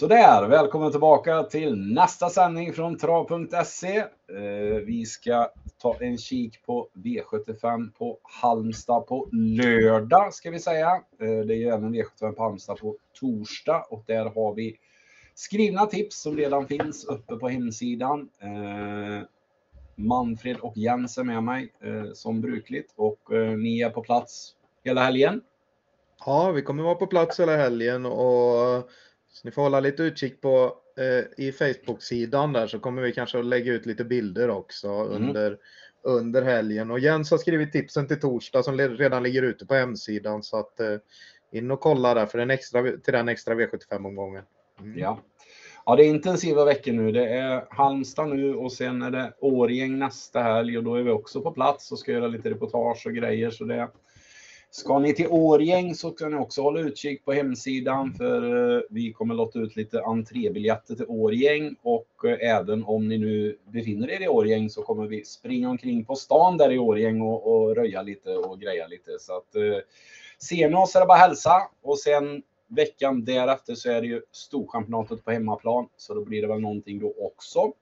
Sådär, välkommen tillbaka till nästa sändning från trav.se. Eh, vi ska ta en kik på V75 på Halmstad på lördag ska vi säga. Eh, det är ju även V75 på Halmstad på torsdag och där har vi skrivna tips som redan finns uppe på hemsidan. Eh, Manfred och Jens är med mig som brukligt och ni är på plats hela helgen. Ja, vi kommer vara på plats hela helgen och så ni får hålla lite utkik på eh, i Facebook-sidan där så kommer vi kanske att lägga ut lite bilder också mm. under, under helgen. Och Jens har skrivit tipsen till torsdag som redan ligger ute på hemsidan så att eh, in och kolla där för den extra, till den extra V75-omgången. Mm. Ja. ja, det är intensiva veckor nu. Det är Halmstad nu och sen är det Årgäng nästa helg och då är vi också på plats och ska göra lite reportage och grejer. Så det, Ska ni till Årgäng så kan ni också hålla utkik på hemsidan för eh, vi kommer låta ut lite entrébiljetter till Årgäng och eh, även om ni nu befinner er i Årgäng så kommer vi springa omkring på stan där i Årgäng och, och röja lite och greja lite. Så att eh, ser ni oss är det bara hälsa och sen veckan därefter så är det ju Storchampionatet på hemmaplan så då blir det väl någonting då också.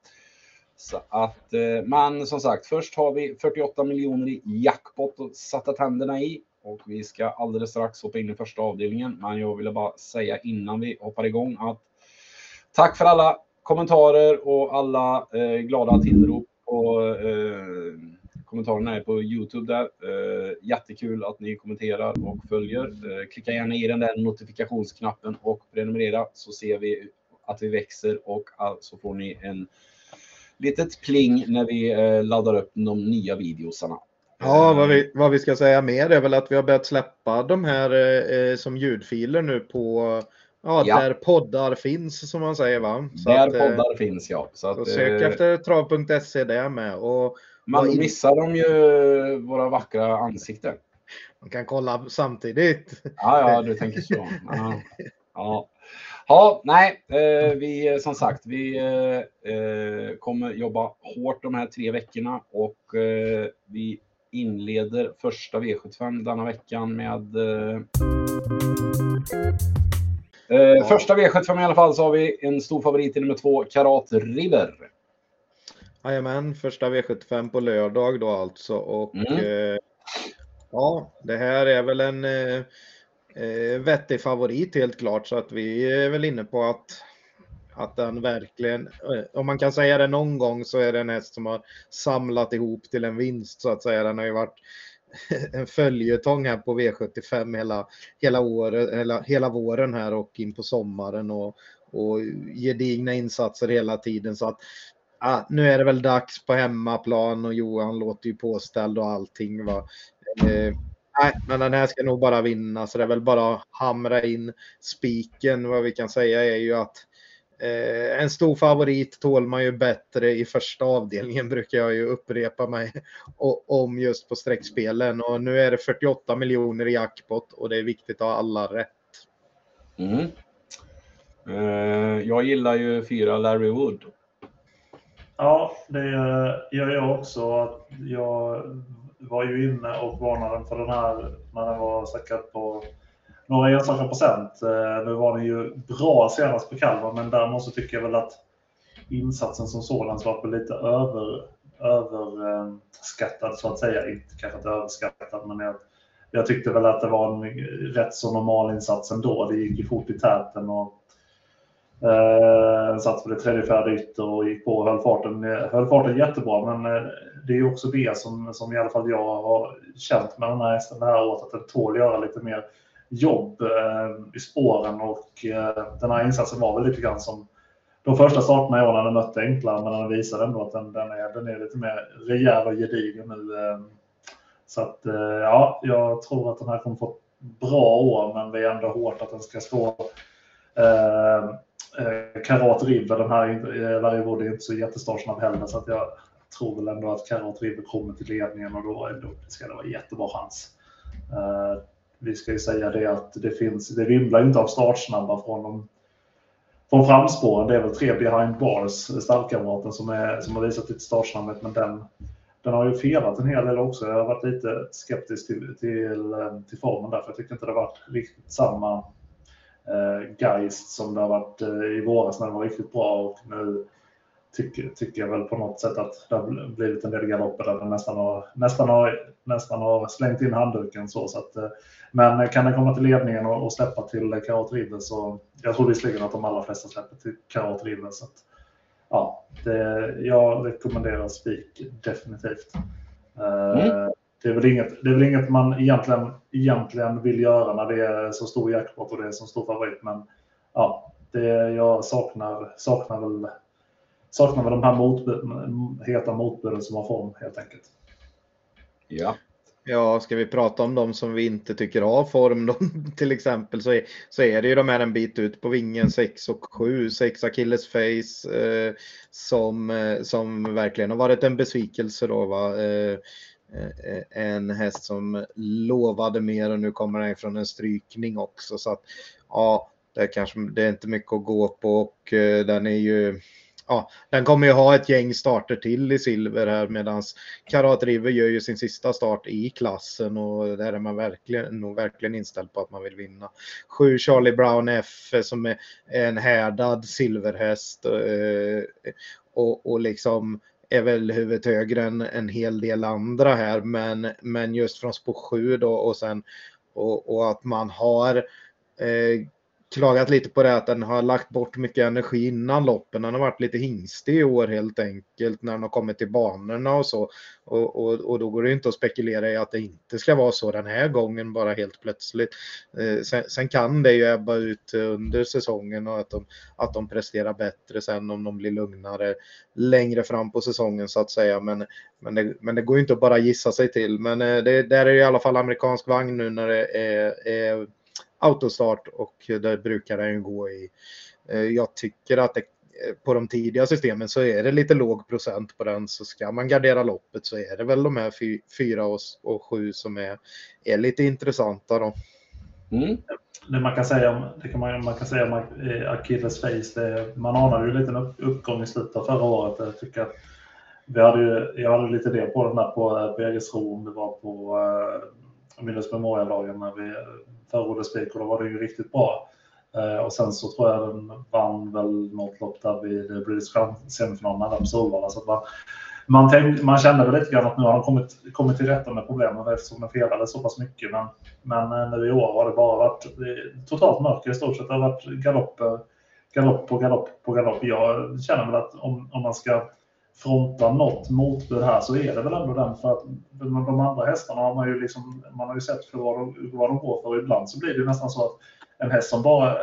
Så att, eh, men som sagt, först har vi 48 miljoner i jackpot och satta tänderna i och vi ska alldeles strax hoppa in i första avdelningen. Men jag ville bara säga innan vi hoppar igång att tack för alla kommentarer och alla eh, glada tillrop på eh, kommentarerna är på Youtube där. Eh, jättekul att ni kommenterar och följer. Eh, klicka gärna i den där notifikationsknappen och prenumerera så ser vi att vi växer och så får ni en litet pling när vi eh, laddar upp de nya videosarna. Ja, vad vi, vad vi ska säga mer är väl att vi har börjat släppa de här eh, som ljudfiler nu på Ja, ja, där poddar finns som man säger va? Så där att, eh, poddar finns ja. Så, att, sök eh, efter trav.se där med. Och, man in... missar de ju våra vackra ansikten. Man kan kolla samtidigt. Ja, ja, du tänker så. Ja, ja. ja nej, eh, vi som sagt, vi eh, eh, kommer jobba hårt de här tre veckorna och eh, vi inleder första V75 denna veckan med eh, eh, Första V75 i alla fall så har vi en stor favorit i nummer två, Karat River. Jajamän, första V75 på lördag då alltså. Och mm. eh, ja, det här är väl en eh, eh vettig favorit helt klart. Så att vi är väl inne på att att den verkligen, eh, om man kan säga det någon gång så är det en häst som har samlat ihop till en vinst så att säga. Den har ju varit en följetong här på V75 hela, hela, året, hela, hela våren här och in på sommaren och, och gedigna insatser hela tiden. Så att ah, nu är det väl dags på hemmaplan och Johan låter ju påställd och allting. Va? Eh, nej, men den här ska nog bara vinna så det är väl bara att hamra in spiken. Vad vi kan säga är ju att Eh, en stor favorit tål man ju bättre i första avdelningen brukar jag ju upprepa mig om just på streckspelen. Och nu är det 48 miljoner i jackpot och det är viktigt att ha alla rätt. Mm. Eh, jag gillar ju fyra Larry Wood. Ja, det gör jag också. Jag var ju inne och varnade för den här när den var säkrad på några enstaka procent. Eh, nu var den ju bra senast på Kalmar, men däremot så tycker jag väl att insatsen som sådan var lite över, överskattad eh, så att säga. Inte kanske inte överskattad, men jag, jag tyckte väl att det var en rätt så normal insats ändå. Det gick ju fort i täten och eh, satt på det tredje, fjärde ytter och gick på och höll farten, höll farten jättebra. Men eh, det är också det som, som i alla fall jag har känt med den här hästen det här året, att den tål göra lite mer jobb eh, i spåren och eh, den här insatsen var väl lite grann som de första starterna i år när den mötte enklare, men den visade ändå att den, den, är, den är lite mer rejäl och gedigen nu. Eh. Så att eh, ja, jag tror att den här kommer få ett bra år, men det är ändå hårt att den ska stå eh, eh, Karat River, den här eh, varje Wood är inte så jättestartsnabb heller, så att jag tror väl ändå att Karat River kommer till ledningen och då, då ska det vara jättebra chans. Eh, vi ska ju säga det att det finns, det vimlar inte av startsnabba från de från framspåren. Det är väl tre behind bars, stallkamraten, som, är, som har visat lite startsnabbhet, men den, den har ju felat en hel del också. Jag har varit lite skeptisk till, till, till formen där, för jag tycker inte det har varit riktigt samma eh, Geist som det har varit eh, i våras när det var riktigt bra och nu tycker, tycker jag väl på något sätt att det har blivit en del galopper där den nästan har, nästan har, nästan har slängt in handduken. Så, så att, eh, men kan den komma till ledningen och, och släppa till Karat River så jag tror visserligen att de allra flesta släpper till Karat River. Så att, ja, det, jag rekommenderar spik definitivt. Eh, mm. Det är, väl inget, det är väl inget man egentligen, egentligen vill göra när det är så stor jackpot och det är så stor favorit. Men ja, det, jag saknar, saknar väl saknar väl de här motbud, heta motbuden som har form helt enkelt. Ja. Ja, ska vi prata om de som vi inte tycker har form då, till exempel så är, så är det ju de här en bit ut på vingen 6 och 7, 6 Achilles face eh, som, eh, som verkligen har varit en besvikelse då. Va? Eh, eh, en häst som lovade mer och nu kommer den från en strykning också så att ja, det är kanske det är inte mycket att gå på och eh, den är ju ja, den kommer ju ha ett gäng starter till i silver här medan Karat River gör ju sin sista start i klassen och där är man verkligen, nog verkligen inställd på att man vill vinna. Sju Charlie Brown F eh, som är en härdad silverhäst eh, och, och liksom är väl huvudet högre än en hel del andra här men, men just från spår 7 då och sen och, och att man har eh, klagat lite på det att den har lagt bort mycket energi innan loppen. Den har varit lite hingstig i år helt enkelt när den har kommit till banorna och så. Och, och, och då går det inte att spekulera i att det inte ska vara så den här gången bara helt plötsligt. Eh, sen, sen, kan det ju ebba ut under säsongen och att de, att de presterar bättre sen om de blir lugnare längre fram på säsongen så att säga. Men, men, det, men det går ju inte att bara gissa sig till. Men eh, det, där är det i alla fall amerikansk vagn nu när det är, är autostart och där brukar den gå i. Eh, jag tycker att det, eh, på de tidiga systemen så är det lite låg procent på den så ska man gardera loppet så är det väl de här fyra och, sju som är, är lite intressanta då. Mm. Det man kan säga om, det kan man, man kan säga om eh, Achilles face, det, man anade ju lite en uppgång i slutet av förra året. Jag tycker att vi hade ju, jag hade lite del på den där på Bergesro, om det var på uh, minnes memorialdagen när vi förra spik och då var det ju riktigt bra. Eh, och sen så tror jag den vann väl något lopp där vid eh, British semifinalen där på Solvalla. Så att man, man, tänkte, man kände väl lite grann att nu har de kommit, kommit till rätta med problemen eftersom den felade så pass mycket. Men, men eh, nu i år har det bara varit totalt mörker i stort sett. Det har varit galopp, galopp på galopp på galopp. Jag känner väl att om, om man ska fronta något motbud här så är det väl ändå den för att de andra hästarna har man ju liksom, man har ju sett för vad de, vad de går för. Ibland så blir det nästan så att en häst som bara,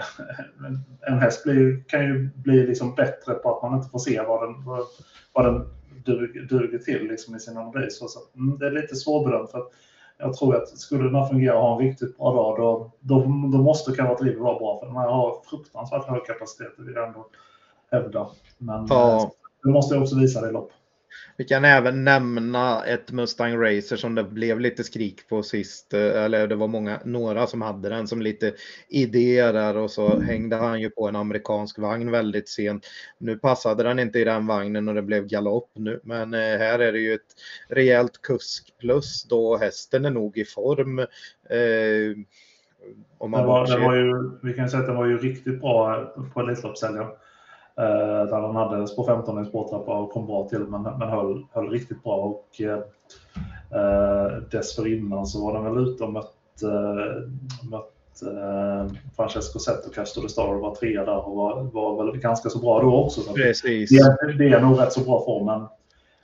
en häst blir, kan ju bli liksom bättre på att man inte får se vad den, vad, vad den duger, duger till liksom i sin analys. Så, mm, det är lite svårbedömt för att jag tror att skulle den fungera och ha en riktigt bra dag då, då, då måste River vara bra för den här har fruktansvärt hög kapacitet, det vill jag ändå hävda. Men ja. Du måste också visa det lopp. Vi kan även nämna ett Mustang Racer som det blev lite skrik på sist. Eh, eller det var många, några som hade den som lite idéer där och så hängde han ju på en amerikansk vagn väldigt sent. Nu passade den inte i den vagnen och det blev galopp nu. Men eh, här är det ju ett rejält kusk plus då hästen är nog i form. Eh, om man det var, det var ju, vi kan säga att den var ju riktigt bra på Elitloppshelgen. Eh, där han hade spår 15 i spårtrappa och kom bra till men, men höll, höll riktigt bra. Och, eh, dessförinnan så var den väl ute och mött, eh, mött eh, Francesco Zet och Castro de Star och var trea där och var, var väl ganska så bra då också. Så Precis. Det, det är nog rätt så bra form. Men,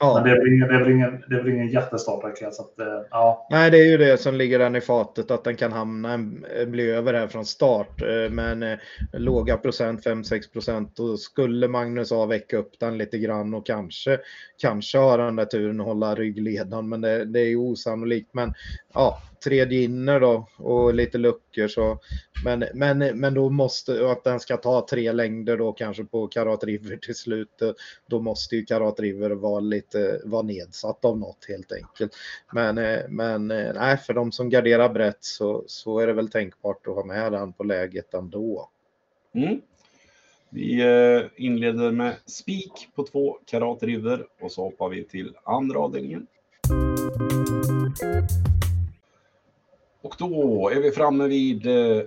Ja. Men det är väl ingen, det är väl ingen, det är ingen jättestartraket. Så att, eh, ja. Nej, det är ju det som ligger den i fatet, att den kan hamna, bli över här från start. Eh, men eh, låga procent, 5-6 procent, då skulle Magnus A väcka upp den lite grann och kanske, kanske ha den där turen att hålla ryggledan. Men det, det är ju osannolikt. Men ja, tredje inner då och lite luckor så. Men, men, men då måste, att den ska ta tre längder då kanske på Karat River till slut. Då måste ju Karat River vara lite, vara nedsatt av något helt enkelt. Men, men nej, för de som garderar brett så, så är det väl tänkbart att ha med den på läget ändå. Mm. Vi eh, inleder med spik på två Karat River och så hoppar vi till andra avdelningen. Och då är vi framme vid eh,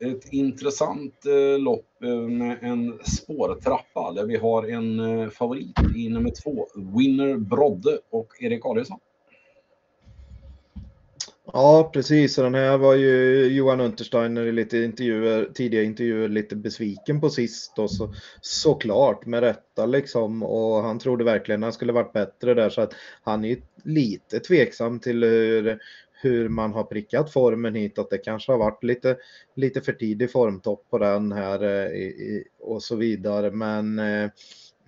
ett intressant eh, lopp eh, med en spårtrappa där vi har en favorit i nummer två, Winner Brodde och Erik Adielsson. Ja, precis. Och den här var ju Johan Untersteiner i lite intervjuer, tidiga intervjuer lite besviken på sist och så såklart med rätta liksom och han trodde verkligen han skulle varit bättre där så att han är lite tveksam till hur, hur man har prickat formen hit, att det kanske har varit lite, lite för tidig formtopp på den här eh, och så vidare. Men eh,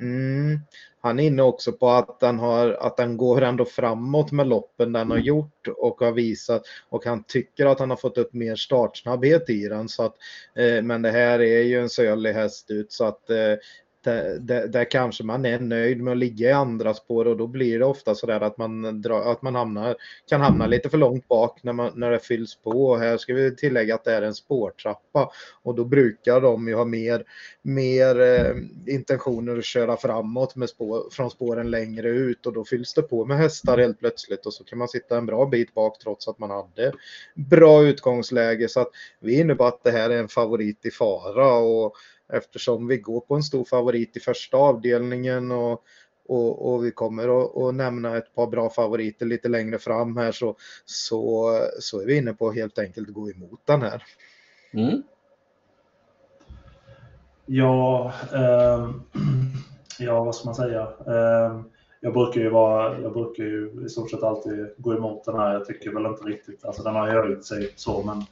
mm, han är inne också på att den, har, att den går ändå framåt med loppen den har gjort och har visat och han tycker att han har fått upp mer startsnabbhet i den. Så att, eh, men det här är ju en sölig häst ut så att eh, där, där, kanske man är nöjd med att ligga i andra spår och då blir det ofta så där att man, drar, att man hamnar, kan hamna lite för långt bak när, man, när det fylls på. Och här ska vi tillägga att det är en spårtrappa och då brukar de ju ha mer, mer eh, intentioner att köra framåt med spår, från spåren längre ut och då fylls det på med hästar helt plötsligt och så kan man sitta en bra bit bak trots att man hade bra utgångsläge. Så att vi inne på att det här är en favorit i fara och eftersom vi går på en stor favorit i första avdelningen och, och, och vi kommer att, att, nämna ett par bra favoriter lite längre fram här så, så, så är vi inne på helt enkelt gå emot den här. Mm. Ja, eh, ja, vad ska man säga? Eh, jag brukar ju vara, jag brukar ju i stort sett alltid gå emot den här. Jag tycker väl inte riktigt, alltså den har höjt sig så, men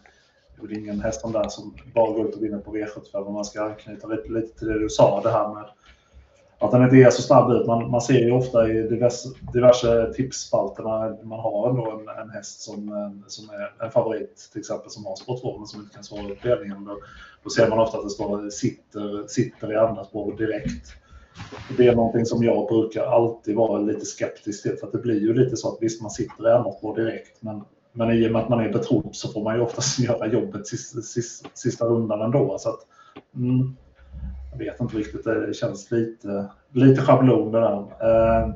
det är ingen häst där som bara går ut och vinner på V75 om man ska anknyta lite, lite till det du sa, det här med att den inte är så snabb ut. Man, man ser ju ofta i diverse, diverse tipsspalterna man har ändå en, en häst som, som är en favorit, till exempel som har spår men som inte kan svara upp ledningen. Då, då ser man ofta att det står sitter, sitter i andra spår direkt. Det är någonting som jag brukar alltid vara lite skeptisk till, för att det blir ju lite så att visst, man sitter i andra spår direkt, men men i och med att man är betrodd så får man ju oftast göra jobbet sista, sista, sista rundan ändå. Så att, mm, jag vet inte riktigt, det känns lite, lite schablon det där. Eh,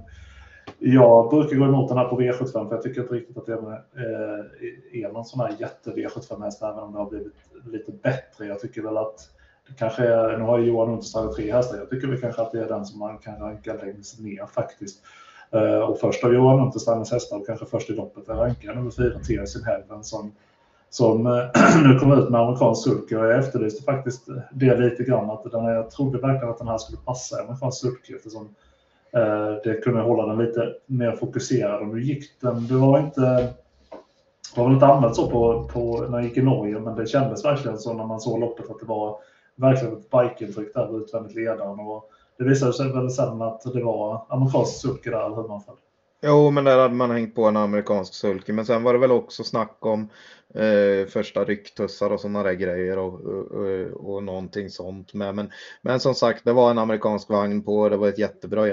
jag brukar gå emot den här på V75 för jag tycker inte riktigt att det är, eh, någon sån här jätte V75-häst även om det har blivit lite bättre. Jag tycker väl att det kanske är, nu har Johan Untersteiner tre hästar, jag tycker väl kanske att det är den som man kan ranka längst ner faktiskt. Eh, och först av Johan Untersteiners hästar, och kanske först i loppet, är rankad nummer fyra, Tears in Heaven, som, som eh, nu kom ut med amerikansk sulky. Och jag efterlyste faktiskt det lite grann, att den, jag trodde verkligen att den här skulle passa amerikansk sulky eftersom eh, det kunde hålla den lite mer fokuserad. Och nu gick den, det var inte det var väl inte använt så på, på, när jag gick i Norge, men det kändes verkligen så när man såg loppet att det var verkligen ett bikeintryck där utvändigt ledaren. Och det visade sig väl sen att det var amerikansk sulky där, eller hur man föll. Jo, men där hade man hängt på en amerikansk sulky. Men sen var det väl också snack om eh, första rycktussar och sådana där grejer och, och, och någonting sånt med. Men, men som sagt, det var en amerikansk vagn på. Det var ett jättebra,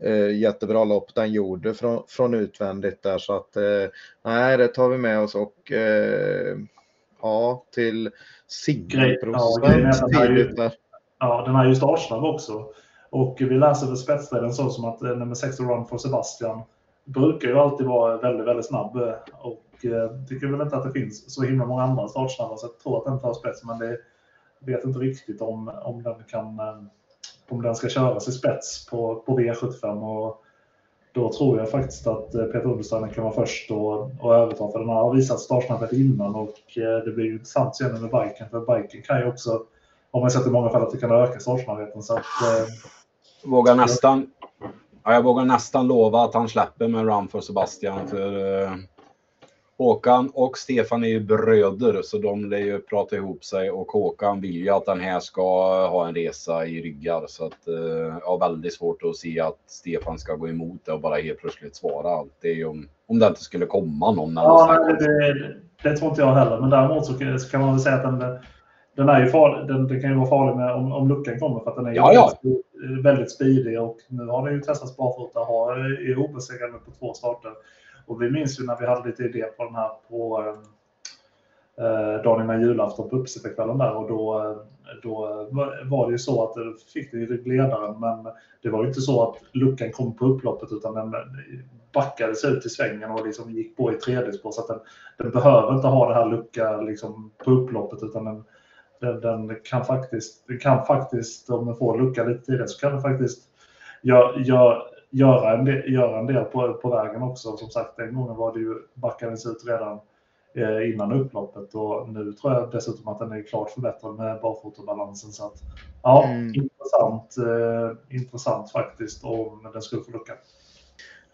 eh, jättebra lopp den gjorde från, från utvändigt där. Så att eh, nej, det tar vi med oss och eh, ja, till singelprocent ja, tidigt där. Ja, den är ju startsnabb också. Och vi läser väl spetsstriden så som att eh, nummer 6 Run for Sebastian brukar ju alltid vara väldigt, väldigt snabb eh, och eh, tycker väl inte att det finns så himla många andra startsnabba så jag tror att den tar spets men det vet inte riktigt om, om den kan om den ska köras i spets på, på V75 och då tror jag faktiskt att Peter Understeiner kan vara först och, och överta för den har visat startsnabbhet innan och det blir ju intressant sen med biken för biken kan ju också om man sett i många fall att det kan öka startsnabbheten. Så att vågar nästan, ja, jag vågar nästan lova att han släpper med Run för Sebastian. För eh, Håkan och Stefan är ju bröder så de lär ju prata ihop sig och Håkan vill ju att den här ska ha en resa i ryggar. Så att eh, har väldigt svårt att se att Stefan ska gå emot det och bara helt plötsligt svara allt. Det är ju om, om det inte skulle komma någon. Ja, det, det, tror inte jag heller. Men däremot så kan man väl säga att den den, är ju farlig, den, den kan ju vara farlig med, om, om luckan kommer för att den är ja, ja. Väldigt, väldigt speedig och nu har den ju testats barfota och är obesegrad på två starter. Och vi minns ju när vi hade lite idé på den här på eh, dagen innan julafton på uppesittarkvällen där och då, då var det ju så att det fick det ju ledaren men det var ju inte så att luckan kom på upploppet utan den backade sig ut i svängen och liksom gick på i tredje spår så att den, den behöver inte ha det här lucka liksom på upploppet utan den, den, den, kan faktiskt, den kan faktiskt, om den får lucka lite tidigare, så kan den faktiskt gör, gör, göra, en del, göra en del på, på vägen också. Som sagt, den gången var det ju, backades ut redan eh, innan upploppet och nu tror jag dessutom att den är klart förbättrad med barfotabalansen. Så att, ja, mm. intressant, eh, intressant faktiskt om den skulle få lucka.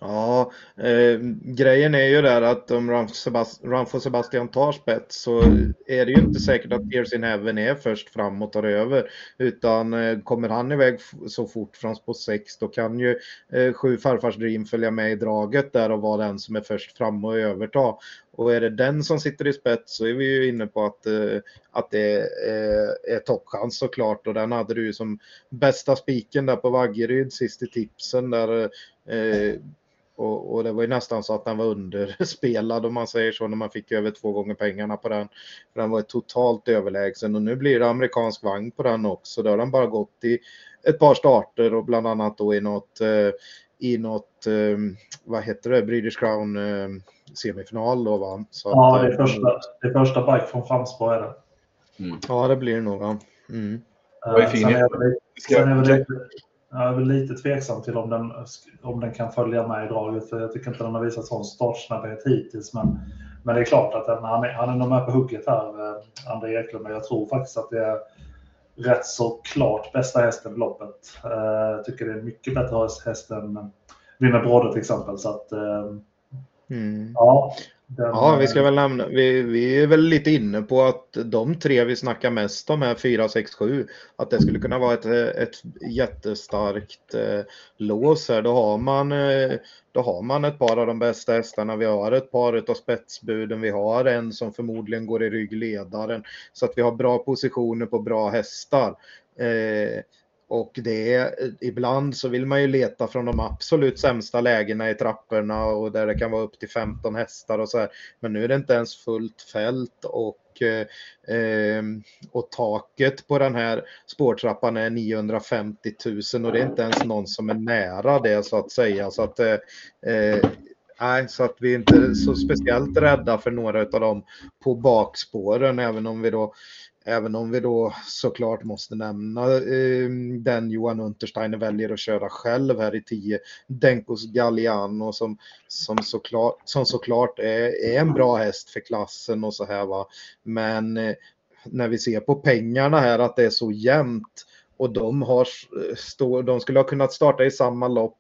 Ja, eh, grejen är ju där att om Ramf och Sebastian tar spets så är det ju inte säkert att Tears in Heaven är först fram och tar över. Utan eh, kommer han iväg så fort från spår 6 då kan ju eh, sju farfars Dream följa med i draget där och vara den som är först fram och överta. Och är det den som sitter i spets så är vi ju inne på att, eh, att det är, är toppchans såklart. Och den hade du ju som bästa spiken där på Vaggeryd sist i tipsen där eh, och, och, det var ju nästan så att den var underspelad om man säger så när man fick över två gånger pengarna på den. För den var totalt överlägsen och nu blir det amerikansk vagn på den också. Då har den bara gått i ett par starter och bland annat då i något, eh, i något eh, vad heter det, British Crown eh, semifinal då va? Så ja, att, det, är första, det är första bike från framspår är det. Mm. Ja, det blir det nog. Ja. Mm. Sen är det, sen är det, jag är väl lite tveksam till om den, om den kan följa med i draget, för jag tycker inte den har visat sån startsnabbhet hittills. Men, men det är klart att den, han, är, han är nog med på hugget här, eh, André Eklund, men jag tror faktiskt att det är rätt så klart bästa hästen i loppet. Eh, jag tycker det är mycket bättre häst än Vinna Brodde till exempel. Så att, eh, mm. ja, den, ja, vi ska väl nämna, vi, vi är väl lite inne på att de tre vi snackar mest om här, 4, 6, 7, att det skulle kunna vara ett, ett jättestarkt eh, lås här. Då har, man, eh, då har man ett par av de bästa hästarna, vi har ett par av spetsbuden, vi har en som förmodligen går i ryggledaren. Så att vi har bra positioner på bra hästar. Eh, och det är, ibland så vill man ju leta från de absolut sämsta lägena i trapporna och där det kan vara upp till 15 hästar och så här. Men nu är det inte ens fullt fält och, eh, ehm, och taket på den här spårtrappan är 950 000 och det är inte ens någon som är nära det så att säga. Så att, eh, eh, Nej, så att vi är inte så speciellt rädda för några av dem på bakspåren, även om vi då Även om vi då såklart måste nämna eh, den Johan Untersteiner väljer att köra själv här i 10, Denkos Galliano som, som, såklart, som såklart är, är en bra häst för klassen och så här va. Men eh, när vi ser på pengarna här att det är så jämnt och de, har, stå, de skulle ha kunnat starta i samma lopp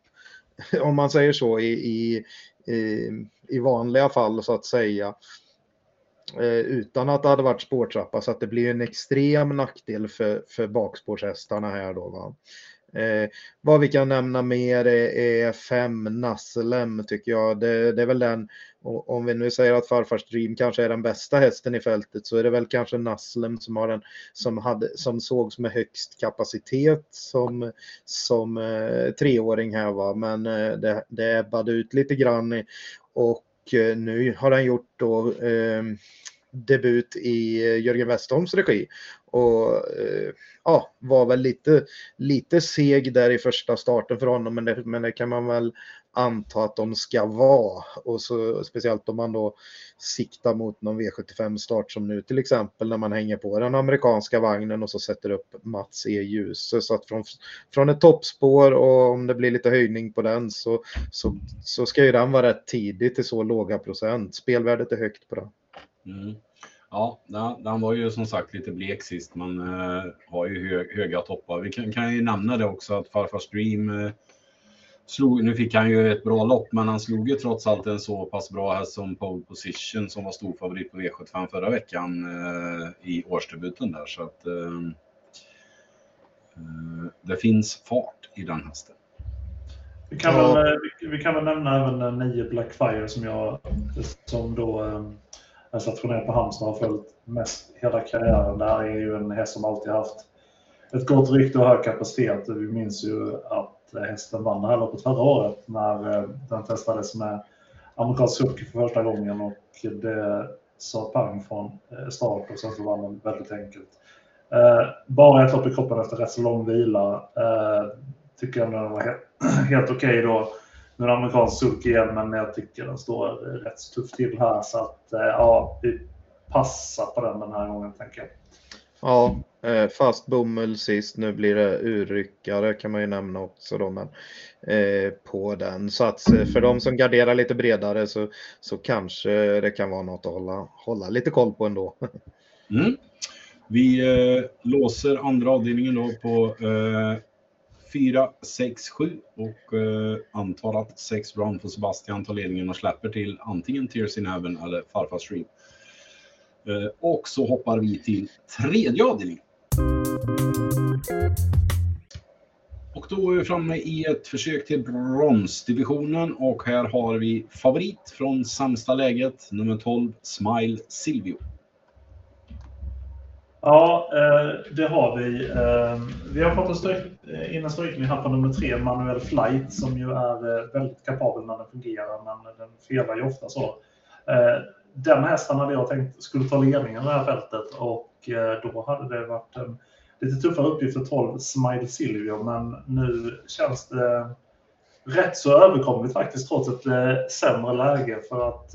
om man säger så i, i, i, i vanliga fall så att säga. Eh, utan att det hade varit spårtrappa så att det blir en extrem nackdel för, för bakspårshästarna här då. Va? Eh, vad vi kan nämna mer är, är fem Nasselem tycker jag. Det, det, är väl den, om vi nu säger att farfars Dream kanske är den bästa hästen i fältet så är det väl kanske Nasselem som, har en, som, hade, som sågs med högst kapacitet som, som eh, treåring här va. Men eh, det, det ebbade ut lite grann och Eh, nu har han gjort då eh, debut i eh, Jörgen Westholms regi. Och eh, ja, var väl lite, lite seg där i första starten för honom, men det, men det kan man väl anta att de ska vara. Och så, speciellt om man då siktar mot någon V75-start som nu till exempel när man hänger på den amerikanska vagnen och så sätter upp Mats E. Ljuse. Så att från, från ett toppspår och om det blir lite höjning på den så, så, så ska ju den vara rätt tidigt till så låga procent. Spelvärdet är högt på den. Mm. Ja, den var ju som sagt lite blek sist. Man uh, har ju hö höga toppar. Vi kan, kan ju nämna det också att farfar Stream uh, slog, nu fick han ju ett bra lopp, men han slog ju trots allt en så pass bra häst som pole position som var stor favorit på V75 förra veckan uh, i årsdebuten där. Så att det finns fart i den hästen. Vi kan, ja. väl, vi kan väl nämna även nio Blackfire som jag som då Alltså en stationerad på Halmstad och har följt mest hela karriären. Det här är ju en häst som alltid haft ett gott rykte och hög kapacitet. Vi minns ju att eh, hästen vann det här loppet förra året när eh, den testades med amerikansk sulky för första gången och det sa pang från eh, start och sen så vann den väldigt enkelt. Bara ett lopp i kroppen efter rätt så lång vila. Tycker jag den var helt okej okay då nu är det amerikansk sulk igen, men jag tycker den står rätt så tufft till här. Så att eh, ja, vi passar på den den här gången, tänker jag. Ja, eh, fast bomull sist. Nu blir det urryckare kan man ju nämna också då, men eh, på den. Så att för de som garderar lite bredare så, så kanske det kan vara något att hålla, hålla lite koll på ändå. Mm. Vi eh, låser andra avdelningen då på eh, 4, 6, 7 och eh, antar att 6 Brown för Sebastian tar ledningen och släpper till antingen Tears in Heaven eller Farfars Dream. Eh, och så hoppar vi till tredje avdelningen. Och då är vi framme i ett försök till bronsdivisionen och här har vi favorit från sämsta läget, nummer 12, Smile Silvio. Ja, eh, det har vi. Eh, vi har fått en stryk, eh, in en strykning här på nummer tre, Manuel Flight, som ju är väldigt kapabel när den fungerar, men den felar ju ofta så den hästen hade jag tänkt skulle ta ledningen i det här fältet och då hade det varit en lite tuffare uppgift för 12 Smile Silvio, men nu känns det rätt så överkomligt faktiskt trots ett sämre läge för att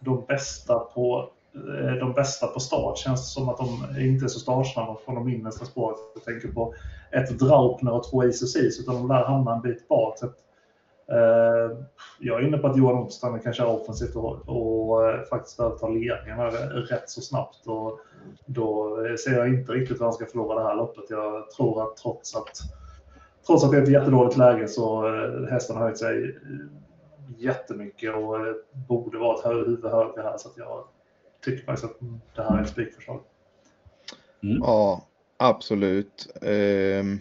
de bästa på Eh, de bästa på start känns som att de inte är så startsnabba från de innersta spåret. Jag tänker på ett Draupner och två Isosis, utan de lär hamna en bit bak. Så Eh, jag är inne på att Johan Ottostam kan köra offensivt och, och eh, faktiskt ta ledningen rätt så snabbt. Och då ser jag inte riktigt hur han ska förlora det här loppet. Jag tror att trots att, trots att det är ett jättedåligt läge så eh, hästen har höjt sig eh, jättemycket och eh, borde vara ett huvud högre här. Så jag tycker faktiskt att det här är ett spikförslag. Mm. Ja, absolut. Um...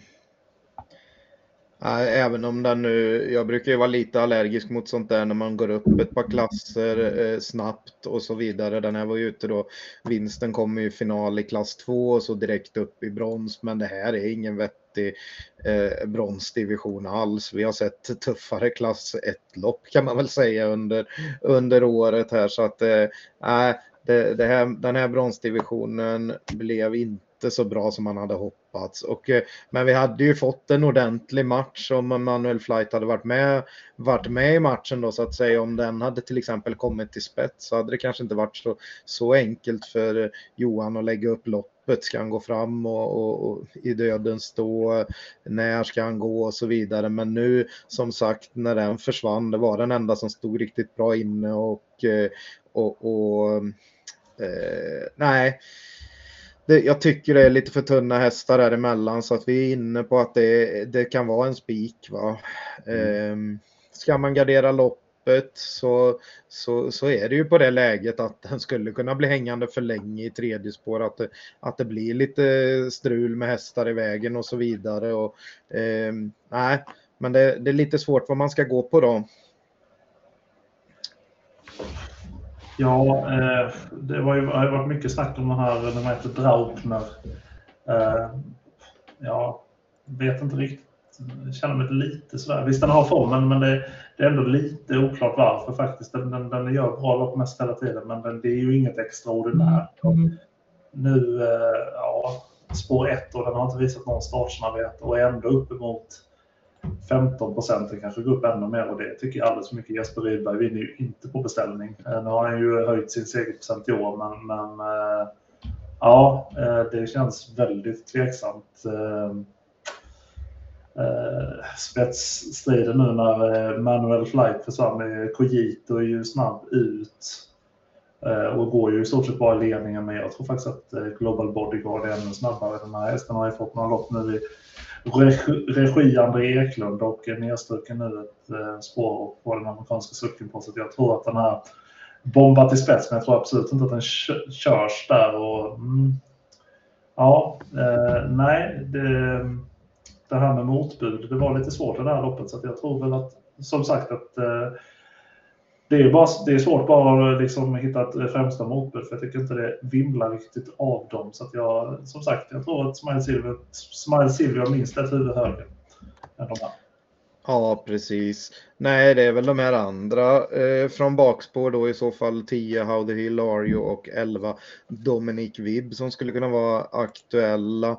Även om den nu, jag brukar ju vara lite allergisk mot sånt där när man går upp ett par klasser eh, snabbt och så vidare. Den här var ju ute då, vinsten kom i final i klass 2 och så direkt upp i brons. Men det här är ingen vettig eh, bronsdivision alls. Vi har sett tuffare klass 1-lopp kan man väl säga under, under året här. Så att eh, det, det här, den här bronsdivisionen blev inte så bra som man hade hoppats. Och, eh, men vi hade ju fått en ordentlig match om Manuel Flight hade varit med, varit med i matchen då så att säga. Om den hade till exempel kommit till spets så hade det kanske inte varit så, så enkelt för eh, Johan att lägga upp loppet. Ska han gå fram och, och, och, i döden stå? När ska han gå och så vidare. Men nu som sagt när den försvann, det var den enda som stod riktigt bra inne och, eh, och, och eh, nej det, jag tycker det är lite för tunna hästar däremellan så att vi är inne på att det, det kan vara en spik. Va? Mm. Eh, ska man gardera loppet så, så, så är det ju på det läget att den skulle kunna bli hängande för länge i tredje spår. Att det, att det blir lite strul med hästar i vägen och så vidare. Och, eh, nej, men det, det är lite svårt vad man ska gå på då. Ja, eh, det var ju, har varit mycket snack om den här, den heter Draupner. Eh, ja, vet inte riktigt. Jag känner mig lite sådär. Visst, den har formen, men det, det, är ändå lite oklart varför faktiskt. Den, den, den gör bra lopp mest hela tiden, men den, det är ju inget extraordinärt. Mm. Nu, eh, ja, spår 1 och den har inte visat någon startsnabbhet och är ändå uppemot 15 procenten kanske går upp ännu mer och det tycker jag alldeles för mycket. Jesper Rydberg vinner ju inte på beställning. Eh, nu har han ju höjt sin segerprocent i år, men, men eh, ja, eh, det känns väldigt tveksamt. Spetsstriden nu när Manuel Flight försvann med Cogito är ju snabb ut och går ju i stort sett bara i ledningen men jag tror faktiskt att Global Bodyguard är ännu snabbare. Den här hästen har ju fått några lopp nu i regi André Eklund och nedstruken nu ett eh, spår på den amerikanska sucken på. Så jag tror att den här bombat till spets, men jag tror absolut inte att den körs där. Och, mm, ja, eh, nej, det, det, här med motbud, det var lite svårt i det här loppet så jag tror väl att som sagt att eh, det är, bara, det är svårt bara att liksom hitta ett främsta motbud för jag tycker inte det vimlar riktigt av dem. Så att jag, som sagt, jag tror att Smile Silver, Smile Silver minst ett huvud högre än de här. Ja, precis. Nej, det är väl de här andra eh, från bakspår då i så fall 10 How the Hill Are You och 11 Dominic Vibb som skulle kunna vara aktuella.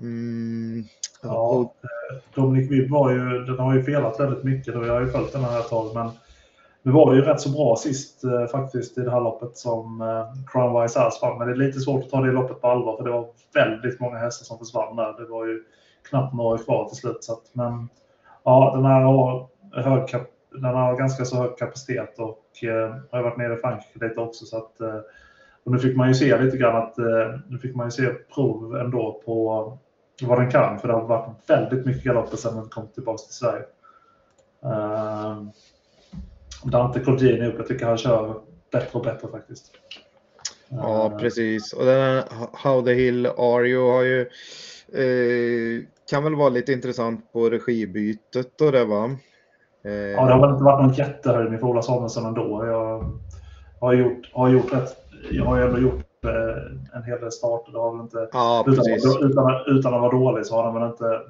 Mm. Ja, och... Eh, Dominic Vibb var ju, den har ju felat väldigt mycket och jag har ju följt den här ett tag men nu var det ju rätt så bra sist eh, faktiskt i det här loppet som eh, Crown Wise Ass vann. Men det är lite svårt att ta det loppet på allvar för det var väldigt många hästar som försvann där. Det var ju knappt några kvar till slut. Så att, men ja, den här har, hög, den har ganska så hög kapacitet och eh, har varit nere i Frankrike lite också. Så att, eh, och nu fick man ju se lite grann att eh, nu fick man ju se prov ändå på vad den kan. För det har varit väldigt mycket galopper sedan den kom tillbaka till Sverige. Ehm, Dante Colgjini upp. Jag tycker han kör bättre och bättre faktiskt. Ja, precis. Och den här How the Hill Are You har ju eh, kan väl vara lite intressant på regibytet och det va? Eh, ja, det har väl inte varit någon jättehöjning för Ola Samuelsson ändå. Jag har gjort, har gjort rätt, jag har ju ändå gjort eh, en hel del starter. Det har väl inte, ja, utan, utan, utan, att vara dålig så har han väl inte,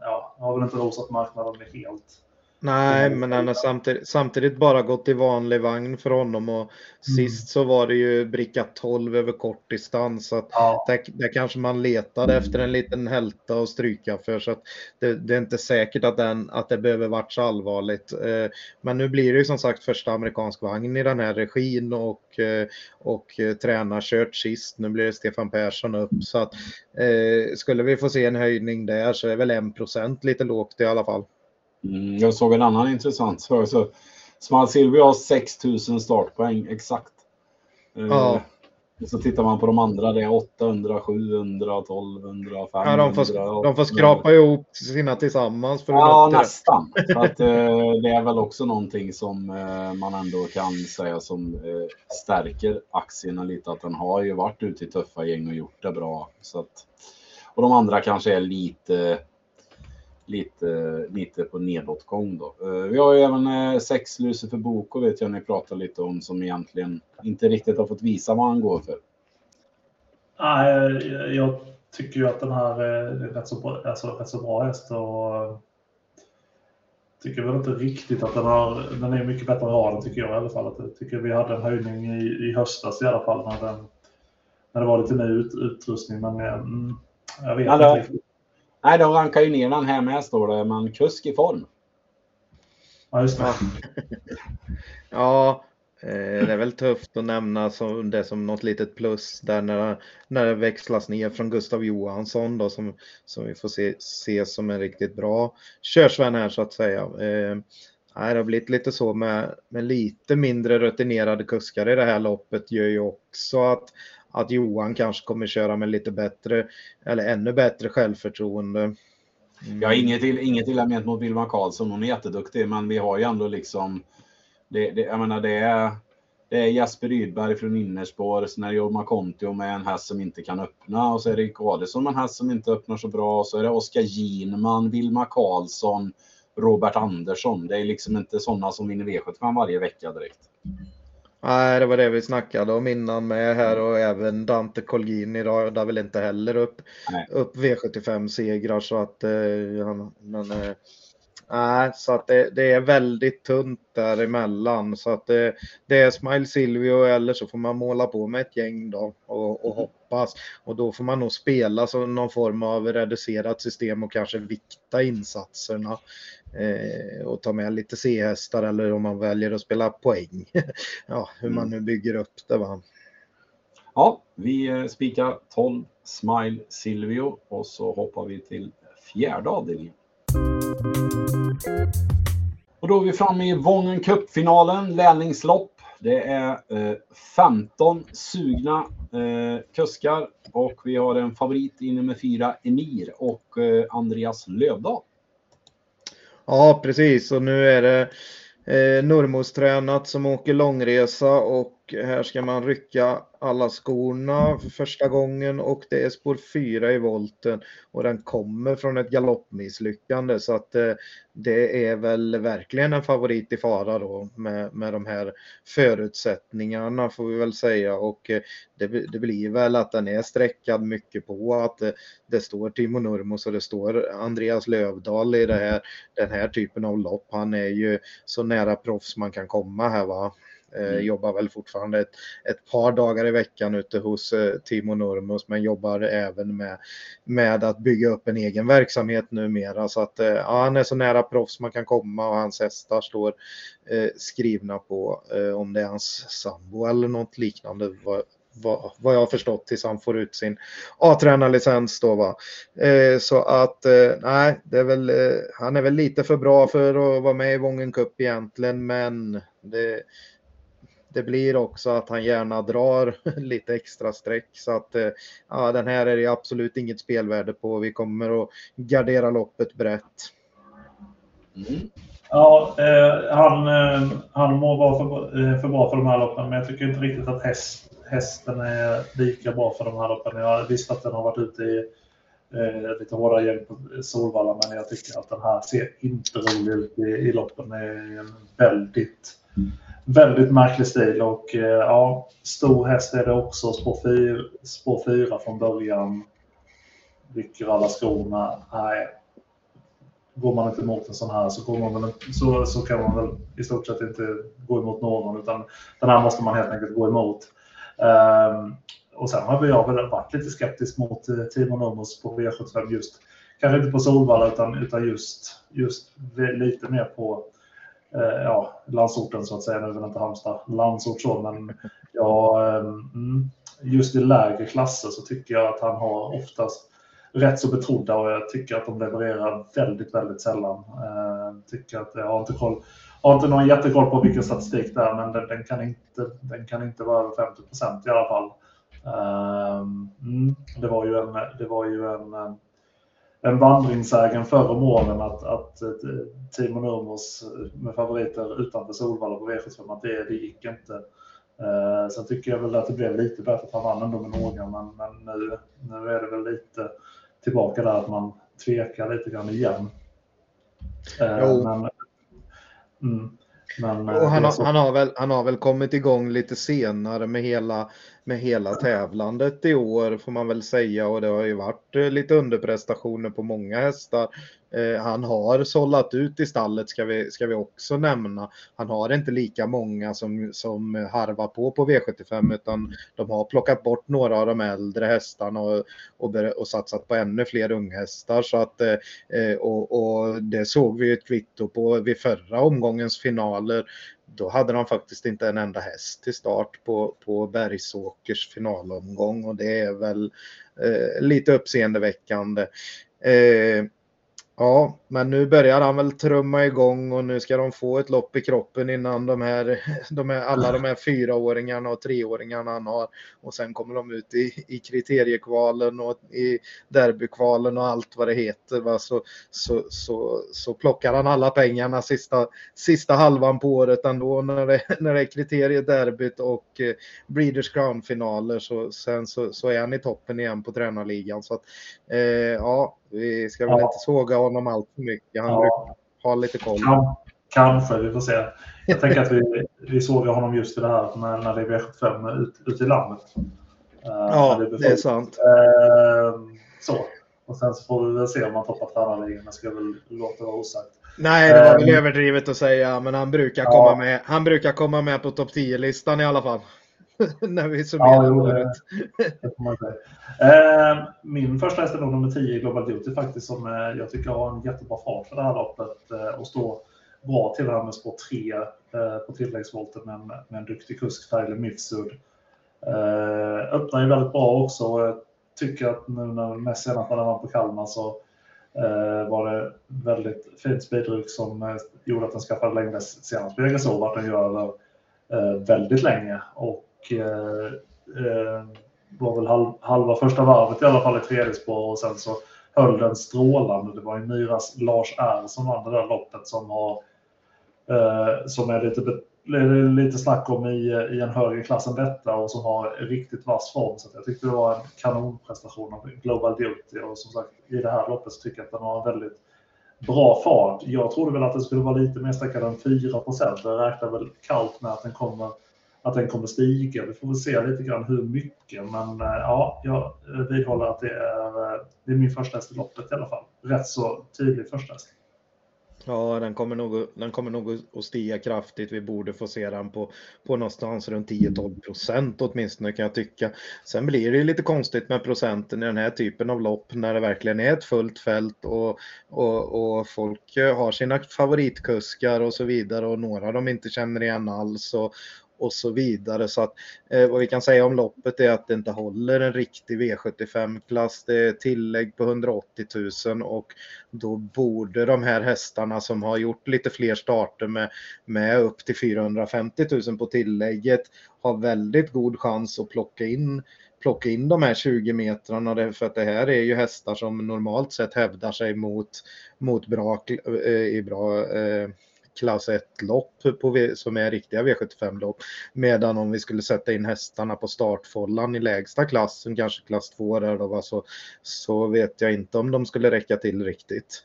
ja, har väl inte rosat marknaden helt. Nej, men han har samtidigt, samtidigt, bara gått i vanlig vagn för honom och mm. sist så var det ju bricka 12 över kort distans. Så ja. där, där, kanske man letade efter en liten hälta att stryka för så att det, det, är inte säkert att, den, att det behöver varit så allvarligt. Eh, men nu blir det ju som sagt första amerikansk vagn i den här regin och, eh, och eh, tränarkört sist. Nu blir det Stefan Persson upp så att skulle vi få se en höjning där så är väl 1 lite lågt i alla fall. Mm, jag såg en annan intressant sak. Så Small Silvio har 6000 startpoäng exakt. Eh, ja. Eh, så tittar man på de andra, det är 800, 700, 1200, 500. Ja, de, får, de får skrapa ihop sina tillsammans. För att ja, nästan. Så att, eh, det är väl också någonting som eh, man ändå kan säga som eh, stärker aktierna lite. Att den har ju varit ute i tuffa gäng och gjort det bra. Så att, och de andra kanske är lite lite, lite på nedåtgång då. Eh, vi har ju även eh, sex Lucifer Boko vet jag ni pratar lite om som egentligen inte riktigt har fått visa vad han går för. Nej, jag tycker ju att den här är rätt så bra, alltså rätt så bra häst och tycker väl inte riktigt att den har, den är mycket bättre än raden tycker jag i alla fall. jag tycker vi hade en höjning i, i höstas i alla fall när, den, när det var lite mer ut, utrustning. Men mm, jag vet Alla, inte riktigt. Nej, de rankar ju ner den här med står det, men kusk i form. Ja, just det. ja, eh, det är väl tufft att nämna som, det som något litet plus där när, när det växlas ner från Gustav Johansson då som, som vi får se, se som en riktigt bra körsvän här så att säga. Eh, det har blivit lite så med, med lite mindre rutinerade kuskar i det här loppet gör ju också att, att Johan kanske kommer köra med lite bättre eller ännu bättre självförtroende. Mm. har inget, inget illa ment mot Wilma Karlsson, hon är jätteduktig, men vi har ju ändå liksom, det, det, jag menar det är, det är Jesper Rydberg från innerspår, sen är det Jorma Kontio med en häst som inte kan öppna och så är det Rick Adelsson med en häst som inte öppnar så bra och så är det Oskar Ginman, Wilma Karlsson, Robert Andersson. Det är liksom inte sådana som vinner V75 varje vecka direkt. Nej, det var det vi snackade om innan med här och även Dante Colgini radar väl inte heller upp, upp V75-segrar så att eh, men, eh, Nej, så att det, det, är väldigt tunt däremellan. Så att det, det, är Smile Silvio eller så får man måla på med ett gäng då och, och hoppas. Och då får man nog spela som någon form av reducerat system och kanske vikta insatserna. Eh, och ta med lite C-hästar eller om man väljer att spela poäng. ja, hur man mm. nu bygger upp det. Va? Ja, vi eh, spikar 12 Smile Silvio och så hoppar vi till fjärde avdelningen. Och då är vi framme i Vången Cup-finalen, lärlingslopp. Det är eh, 15 sugna eh, kuskar och vi har en favorit i nummer fyra, Emir och eh, Andreas Lövdahl. Ja, precis. Och nu är det eh, Nurmos tränat som åker långresa och här ska man rycka alla skorna för första gången och det är spår 4 i volten och den kommer från ett galoppmisslyckande så att eh, det är väl verkligen en favorit i fara då med, med de här förutsättningarna får vi väl säga och eh, det, det blir väl att den är sträckad mycket på att det, det står Timo Nurmos och det står Andreas Lövdahl i det här, den här typen av lopp. Han är ju så nära proffs man kan komma här va. Mm. Jobbar väl fortfarande ett, ett, par dagar i veckan ute hos Timo Nurmos men jobbar även med, med att bygga upp en egen verksamhet numera. Så att ja, han är så nära proffs man kan komma och hans hästar står eh, skrivna på om det är hans sambo eller något liknande vad, vad jag har förstått tills han får ut sin A-tränarlicens då va. Eh, så att eh, nej, det är väl, eh, han är väl lite för bra för att vara med i Vången Cup egentligen, men det, det blir också att han gärna drar lite extra streck så att eh, ja, den här är det absolut inget spelvärde på. Vi kommer att gardera loppet brett. Mm. Ja, eh, han, eh, han må vara för, eh, för bra för de här loppen, men jag tycker inte riktigt att häst, hästen är lika bra för de här loppen. Jag visste att den har varit ute i eh, lite hårdare gäng på Solvalla, men jag tycker att den här ser inte rolig ut i, i loppen. Det är en väldigt, väldigt märklig stil och eh, ja, stor häst är det också. Spår 4 spår fyra från början. Rycker alla skorna. Nej, går man inte emot en sån här så, man väl, så, så kan man väl i stort sett inte gå emot någon utan den här måste man helt enkelt gå emot. Um, och sen har jag väl varit lite skeptisk mot eh, Timo Nomos på V75 just, kanske inte på Solvalla utan, utan just, just lite mer på eh, ja, landsorten så att säga. Nu är väl inte Halmstad landsort så, men ja, ehm, mm. just i lägre klasser så tycker jag att han har oftast rätt så betrodda och jag tycker att de levererar väldigt, väldigt sällan. Eh, tycker att jag har inte koll har inte någon jättekoll på vilken statistik det är, men den, den, kan, inte, den kan inte vara över 50 procent i alla fall. Eh, mm, det var ju en, det var ju en, en vandringssägen förr om åren att, att Timo Nurmos med favoriter utanför Solvalla på V75, att det, det gick inte. Uh, sen tycker jag väl att det blev lite bättre att han vann ändå med några, men, men nu, nu är det väl lite tillbaka där att man tvekar lite grann igen. Uh, men, Mm. Men, och han, har, han, har väl, han har väl kommit igång lite senare med hela, med hela tävlandet i år får man väl säga och det har ju varit eh, lite underprestationer på många hästar. Eh, han har sållat ut i stallet ska vi, ska vi också nämna. Han har inte lika många som, som harvar på på V75 utan de har plockat bort några av de äldre hästarna och, och, och satsat på ännu fler unghästar. Så att, eh, eh och, och det såg vi ett kvitto på vid förra omgångens finaler då hade de faktiskt inte en enda häst till start på, på Bergsåkers finalomgång och det är väl eh, lite uppseendeväckande. Eh, Ja, men nu börjar han väl trumma igång och nu ska de få ett lopp i kroppen innan de här, de här alla de här fyraåringarna och treåringarna han har. Och sen kommer de ut i, i kriteriekvalen och i derbykvalen och allt vad det heter. Va? Så, så, så, så plockar han alla pengarna sista, sista halvan på året ändå när det, när det är kriteriederbyt och eh, Breeders Crown-finaler. Så, sen så, så är han i toppen igen på tränarligan. Så att, eh, ja, vi ska väl ja. inte såga honom allt för mycket. Han ja. ha lite koll. Kan, kanske, vi får se. Jag tänker att vi, vi sågar honom just i det här när, när det är V75 ut, ut i landet. Uh, ja, det, det, är sant. Uh, så. Och sen så får vi väl se om han toppar tränarligan. Jag ska väl låta vara osagt. Nej, det var väl uh, överdrivet att säga, men han brukar, ja. komma, med, han brukar komma med på topp 10-listan i alla fall. när vi summerar ja, året. Eh, min första häst är nog nummer 10, Global Duty faktiskt, som eh, jag tycker har en jättebra fart för det här loppet eh, och står bra till här med spår 3 på tilläggsvolten med, med en duktig kusk, Tyler Mifsud. öppnar ju väldigt bra också och jag tycker att nu när mest senast när den var på Kalmar så var det väldigt fint speedryck som gjorde att den skaffade längre senast på Jägersro, vart den gör över väldigt länge. Och och eh, eh, var väl halv, halva första varvet i alla fall i tredje spår och sen så höll den strålande. Det var ju Myras Lars R som vann det där loppet som har eh, som är lite, lite snack om i, i en högre klass än detta och som har riktigt vass form. Så jag tyckte det var en kanonprestation av Global Duty och som sagt i det här loppet så tycker jag att den har en väldigt bra fart. Jag trodde väl att den skulle vara lite mer stackare än 4 procent. Jag räknar väl kallt med att den kommer att den kommer stiga. Vi får väl se lite grann hur mycket, men eh, ja, jag eh, vidhåller att det är, eh, det är min första häst i loppet i alla fall. Rätt så tydlig första häst. Ja, den kommer nog, den kommer nog att stiga kraftigt. Vi borde få se den på, på någonstans runt 10-12 procent åtminstone kan jag tycka. Sen blir det ju lite konstigt med procenten i den här typen av lopp när det verkligen är ett fullt fält och, och, och folk har sina favoritkuskar och så vidare och några de inte känner igen alls. Och, och så vidare. Så att eh, vad vi kan säga om loppet är att det inte håller en riktig V75-klass. Det är tillägg på 180 000 och då borde de här hästarna som har gjort lite fler starter med, med upp till 450 000 på tillägget ha väldigt god chans att plocka in plocka in de här 20 metrarna för att det här är ju hästar som normalt sett hävdar sig mot, mot bra, eh, i bra eh, klass 1-lopp som är riktiga V75-lopp. Medan om vi skulle sätta in hästarna på startfållan i lägsta klassen, kanske klass 2 där då, så, så vet jag inte om de skulle räcka till riktigt.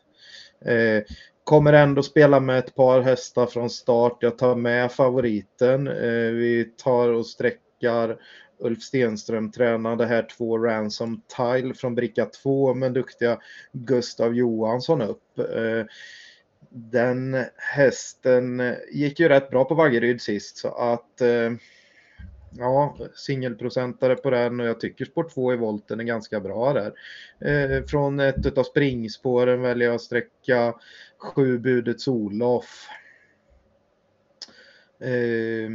Eh, kommer ändå spela med ett par hästar från start. Jag tar med favoriten. Eh, vi tar och sträckar Ulf Stenström tränade här två Ransom Tile från bricka 2 med duktiga Gustav Johansson upp. Eh, den hästen gick ju rätt bra på Vaggeryd sist så att eh, ja, singelprocentare på den och jag tycker sport 2 i volten är ganska bra där. Eh, från ett av springspåren väljer jag att sträcka sju budets Olof. Eh,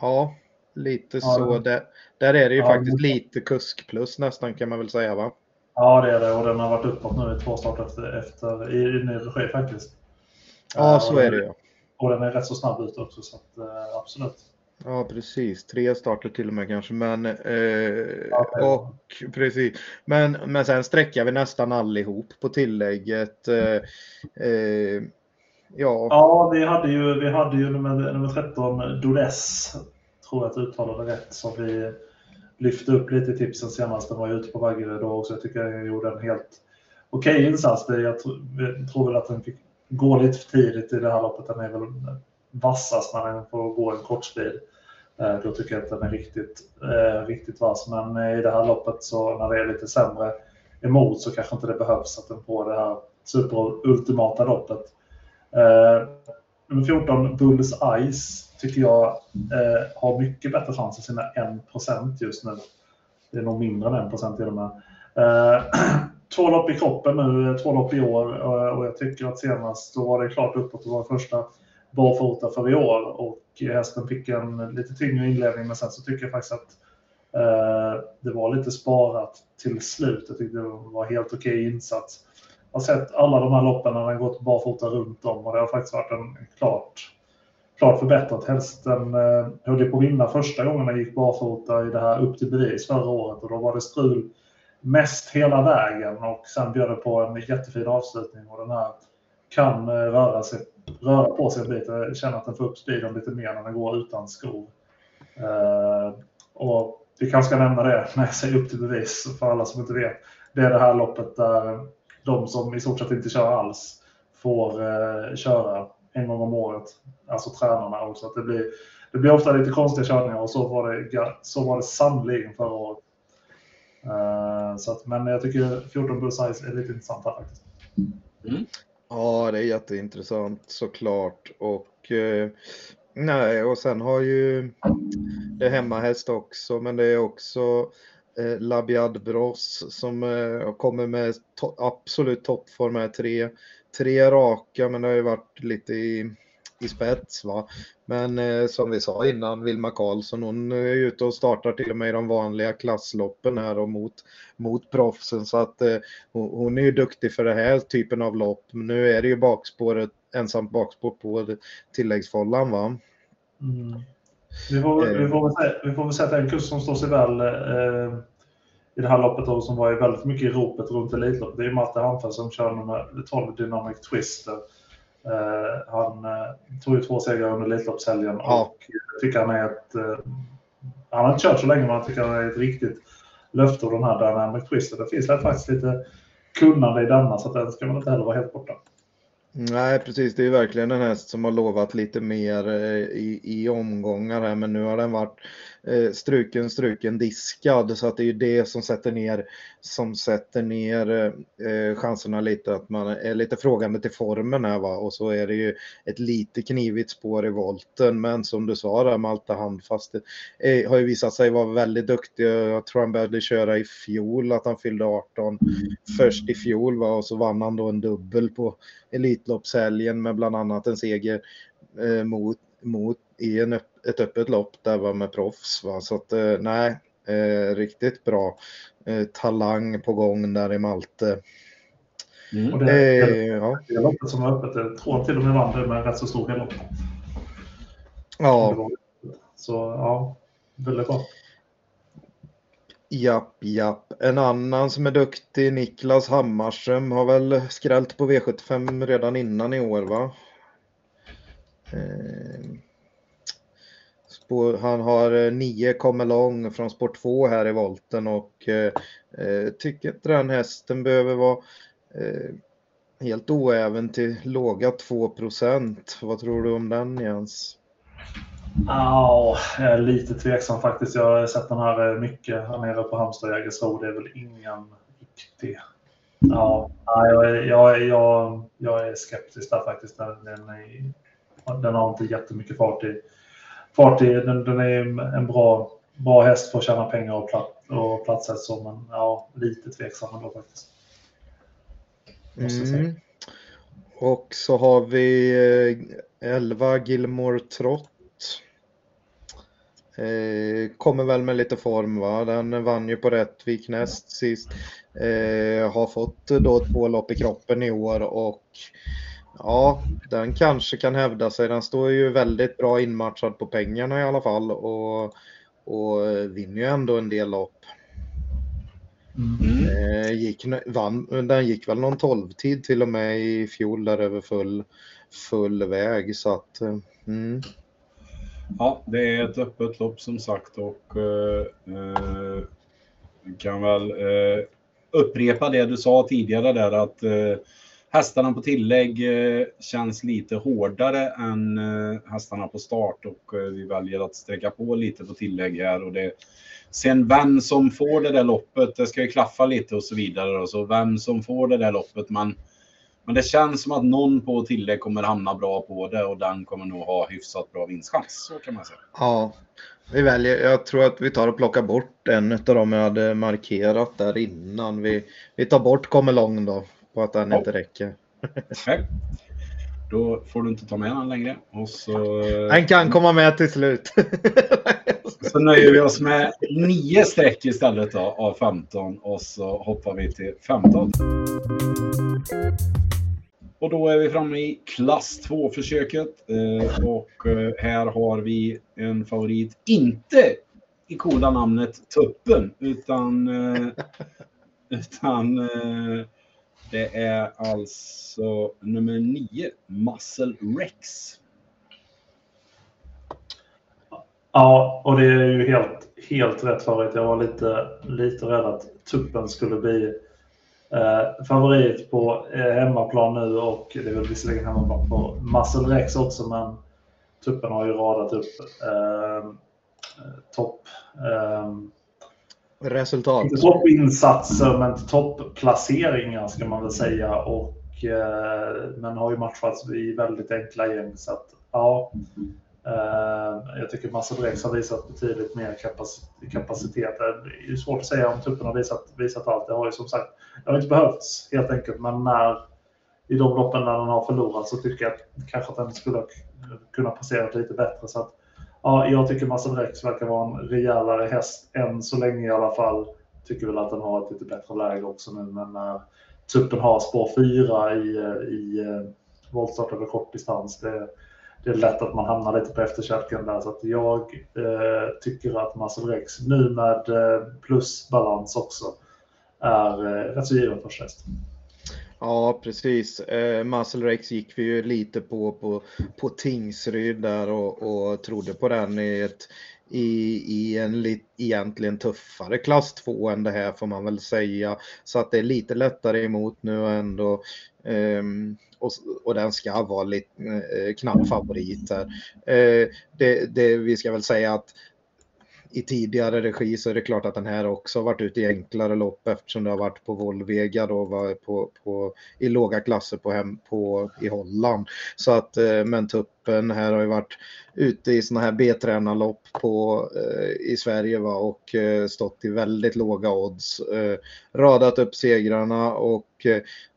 ja, lite ja, så. Där, där är det ju ja, faktiskt lite kusk plus nästan kan man väl säga va? Ja det är det och den har varit uppåt nu i två starter efter, efter i ny regi faktiskt. Ja, så är det ju. Och den är rätt så snabb ut också, så att, eh, absolut. Ja, precis. Tre starter till och med kanske. Men, eh, och, precis. Men, men sen sträcker vi nästan allihop på tillägget. Eh, eh, ja. ja, vi hade ju, vi hade ju nummer, nummer 13, Dodes, tror jag att uttalade rätt, som vi lyfte upp lite i tipsen senast. Den var ju ute på Vaggeryd då också. Jag tycker jag gjorde en helt okej okay insats. Jag tror, jag tror väl att den fick Går lite för tidigt i det här loppet. Den är väl vassast när den får gå en kort speed. Eh, då tycker jag att den är riktigt, eh, riktigt vass. Men eh, i det här loppet så när det är lite sämre emot så kanske inte det behövs att den får det här superultimata loppet. Nummer 14, Bulls Ice, tycker jag eh, har mycket bättre chans än sina 1% just nu. Det är nog mindre än 1% till och med. Eh, två lopp i kroppen nu, eh, två lopp i år eh, och jag tycker att senast då var det klart uppåt. och var första barfota för i år och hästen fick en lite tyngre inledning men sen så tycker jag faktiskt att eh, det var lite sparat till slut. Jag tyckte det var helt okej okay insats. Jag har sett alla de här loppen när den gått barfota runt om och det har faktiskt varit en klart, klart förbättrat. Hästen eh, höll på att vinna första gången den gick barfota i det här upp till bevis förra året och då var det strul mest hela vägen och sen bjöd det på en jättefin avslutning och den här kan eh, röra, sig, röra på sig en bit. Att den får upp speeden lite mer när den går utan skor. Uh, eh, och vi kanske ska nämna det men jag säger upp till bevis för alla som inte vet. Det är det här loppet där de som i stort sett inte kör alls får uh, köra en gång om året. Alltså tränarna också. Att det, blir, det blir ofta lite konstiga körningar och så var det, så var det sannolikt förra året. Uh, så att, men jag tycker 14 bull size är lite intressant här faktiskt. Mm. Ja, det är jätteintressant såklart. Och eh, nej, och sen har ju det hemmahäst också, men det är också eh, Labiad Bros som eh, kommer med to absolut toppform här. Tre, tre raka, men det har ju varit lite i i spets. Va? Men eh, som vi sa innan, Vilma Karlsson, hon är ute och startar till och med i de vanliga klassloppen här och mot, mot proffsen. Så att eh, hon är ju duktig för den här typen av lopp. Men nu är det ju bakspåret, ensamt bakspår på tilläggsfållan va? Mm. Vi, får, eh. vi, får se, vi får väl sätta en kurs som står sig väl eh, i det här loppet och som var väldigt mycket i ropet runt Elitloppet. Det är Malte Hanfeld som kör nummer 12 Dynamic Twister. Uh, han uh, tog ju två segrar under Elitloppshelgen ja. och jag tycker han är ett... Han har inte kört så länge men jag tycker han är ett riktigt löfte av den här Dynamic Twister. Det finns faktiskt lite kunnande i denna så att den ska man inte heller vara helt borta. Nej, precis. Det är verkligen en häst som har lovat lite mer eh, i, i omgångar här, men nu har den varit eh, Eh, struken, struken, diskad. Så att det är ju det som sätter ner, som sätter ner eh, chanserna lite att man är lite frågande till formen här va. Och så är det ju ett lite knivigt spår i volten. Men som du sa där Malta Handfast eh, har ju visat sig vara väldigt duktig. Jag tror han började köra i fjol att han fyllde 18 först i fjol va. Och så vann han då en dubbel på Elitloppshelgen med bland annat en seger eh, mot, mot i en, ett öppet lopp där var med proffs. Va? Så att eh, nej, eh, riktigt bra eh, talang på gång där i Malte. Mm. Och det, det, eh, ja. det loppet som var öppet, jag tror till och med vann det med rätt så stor galopp. Ja. Så ja, väldigt bra. Japp, japp. En annan som är duktig, Niklas Hammarström, har väl skrällt på V75 redan innan i år va? Han har eh, nio kommer lång från sport 2 här i volten och eh, eh tycker inte den hästen behöver vara eh, helt oäven till låga 2 Vad tror du om den Jens? Ja, jag är lite tveksam faktiskt. Jag har sett den här eh, mycket här nere på Halmstad Jägersro. Det är väl ingen riktig... Ja, jag, jag, jag, jag är skeptisk där faktiskt. Den, den, är, den har inte jättemycket fart i Farty. Den, den är en bra, bra häst för att tjäna pengar och, plat, och platsa så, men ja, lite tveksam ändå faktiskt. Mm. Och så har vi eh, 11 Gilmore Trott. Eh, kommer väl med lite form va. Den vann ju på Rättvik näst sist. Eh, har fått då två lopp i kroppen i år och Ja, den kanske kan hävda sig. Den står ju väldigt bra inmatchad på pengarna i alla fall och, och vinner ju ändå en del lopp. Mm. Eh, gick, vann, den gick väl någon 12-tid till och med i fjol där över full, full väg så att mm. Ja, det är ett öppet lopp som sagt och eh, eh kan väl eh, upprepa det du sa tidigare där att eh, Hästarna på tillägg eh, känns lite hårdare än eh, hästarna på start och eh, vi väljer att sträcka på lite på tillägg här. Och det, sen vem som får det där loppet, det ska ju klaffa lite och så vidare. Och så vem som får det där loppet, men, men det känns som att någon på tillägg kommer hamna bra på det och den kommer nog ha hyfsat bra vinstchans. Så kan man säga. Ja, vi väljer, jag tror att vi tar och plockar bort en av dem jag hade markerat där innan. Vi, vi tar bort kommer lång då på att den ja. inte räcker. Nej. Då får du inte ta med den längre. Och så... Den kan komma med till slut. så nöjer vi oss med nio streck istället då, av 15 och så hoppar vi till 15. Och då är vi framme i klass 2-försöket. Eh, och eh, här har vi en favorit, inte i coola namnet Tuppen, utan, eh, utan det är alltså nummer 9, Muscle Rex. Ja, och det är ju helt, helt rätt favorit. Jag var lite, lite rädd att Tuppen skulle bli eh, favorit på eh, hemmaplan nu och det är väl visserligen hemmaplan på Muscle Rex också, men Tuppen har ju radat upp eh, eh topp eh, resultat. Inte toppinsatser, men toppplaceringar ska man väl säga. Och, eh, men har ju matchats i väldigt enkla gäng. Så att, ja, eh, jag tycker Massa Drex har visat betydligt mer kapacitet. Det är svårt att säga om Tuppen har visat, visat allt. Det har ju som sagt det har inte behövts helt enkelt. Men när, i de loppen när den har förlorat så tycker jag att, kanske att den skulle kunna passera lite bättre. Så att, Ja, jag tycker Massa Rex verkar vara en rejälare häst än så länge i alla fall. Tycker väl att den har ett lite bättre läge också nu, men när Tuppen har spår 4 i, i eh, voltstart över kortdistans, det, det är lätt att man hamnar lite på efterkälken där. Så att jag eh, tycker att Marcel Rex nu med eh, plusbalans också är eh, rätt så given första häst. Ja, precis. Eh, Muscle Rex gick vi ju lite på, på, på Tingsryd där och, och trodde på den i, ett, i, i en lit, egentligen tuffare klass 2 än det här får man väl säga. Så att det är lite lättare emot nu ändå. Eh, och, och, den ska vara lite eh, knapp favorit här. Eh, det, det, vi ska väl säga att i tidigare regi så är det klart att den här också har varit ute i enklare lopp eftersom det har varit på Volvega då var på, på, i låga klasser på, hem, på, i Holland. Så att, eh, men tuppen här har ju varit ute i sådana här B-tränarlopp på, eh, i Sverige va, och eh, stått i väldigt låga odds. Radat upp segrarna och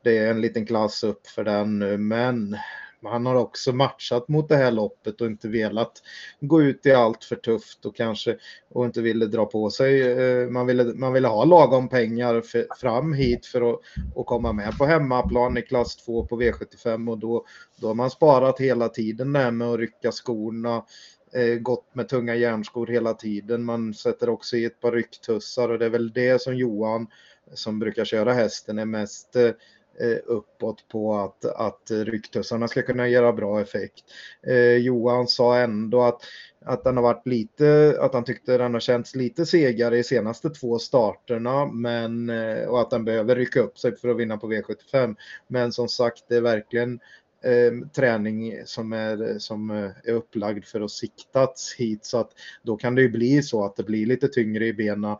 det är en liten klass upp för den nu men han har också matchat mot det här loppet och inte velat gå ut i allt för tufft och kanske och inte ville dra på sig. Eh, man ville, man ville ha lagom pengar för, fram hit för att, att komma med på hemmaplan i klass 2 på V75 och då, då har man sparat hela tiden där med att rycka skorna eh, gått med tunga järnskor hela tiden. Man sätter också i ett par rycktussar och det är väl det som Johan som brukar köra hästen är mest Eh, Eh, uppåt på att, att rycktussarna ska kunna göra bra effekt. Eh, Johan sa ändå att, att den har varit lite, att han tyckte den har känts lite segare i senaste två starterna men, eh, och att den behöver rycka upp sig för att vinna på V75. Men som sagt, det är verkligen eh, träning som är, som är upplagd för att siktats hit så att då kan det ju bli så att det blir lite tyngre i benen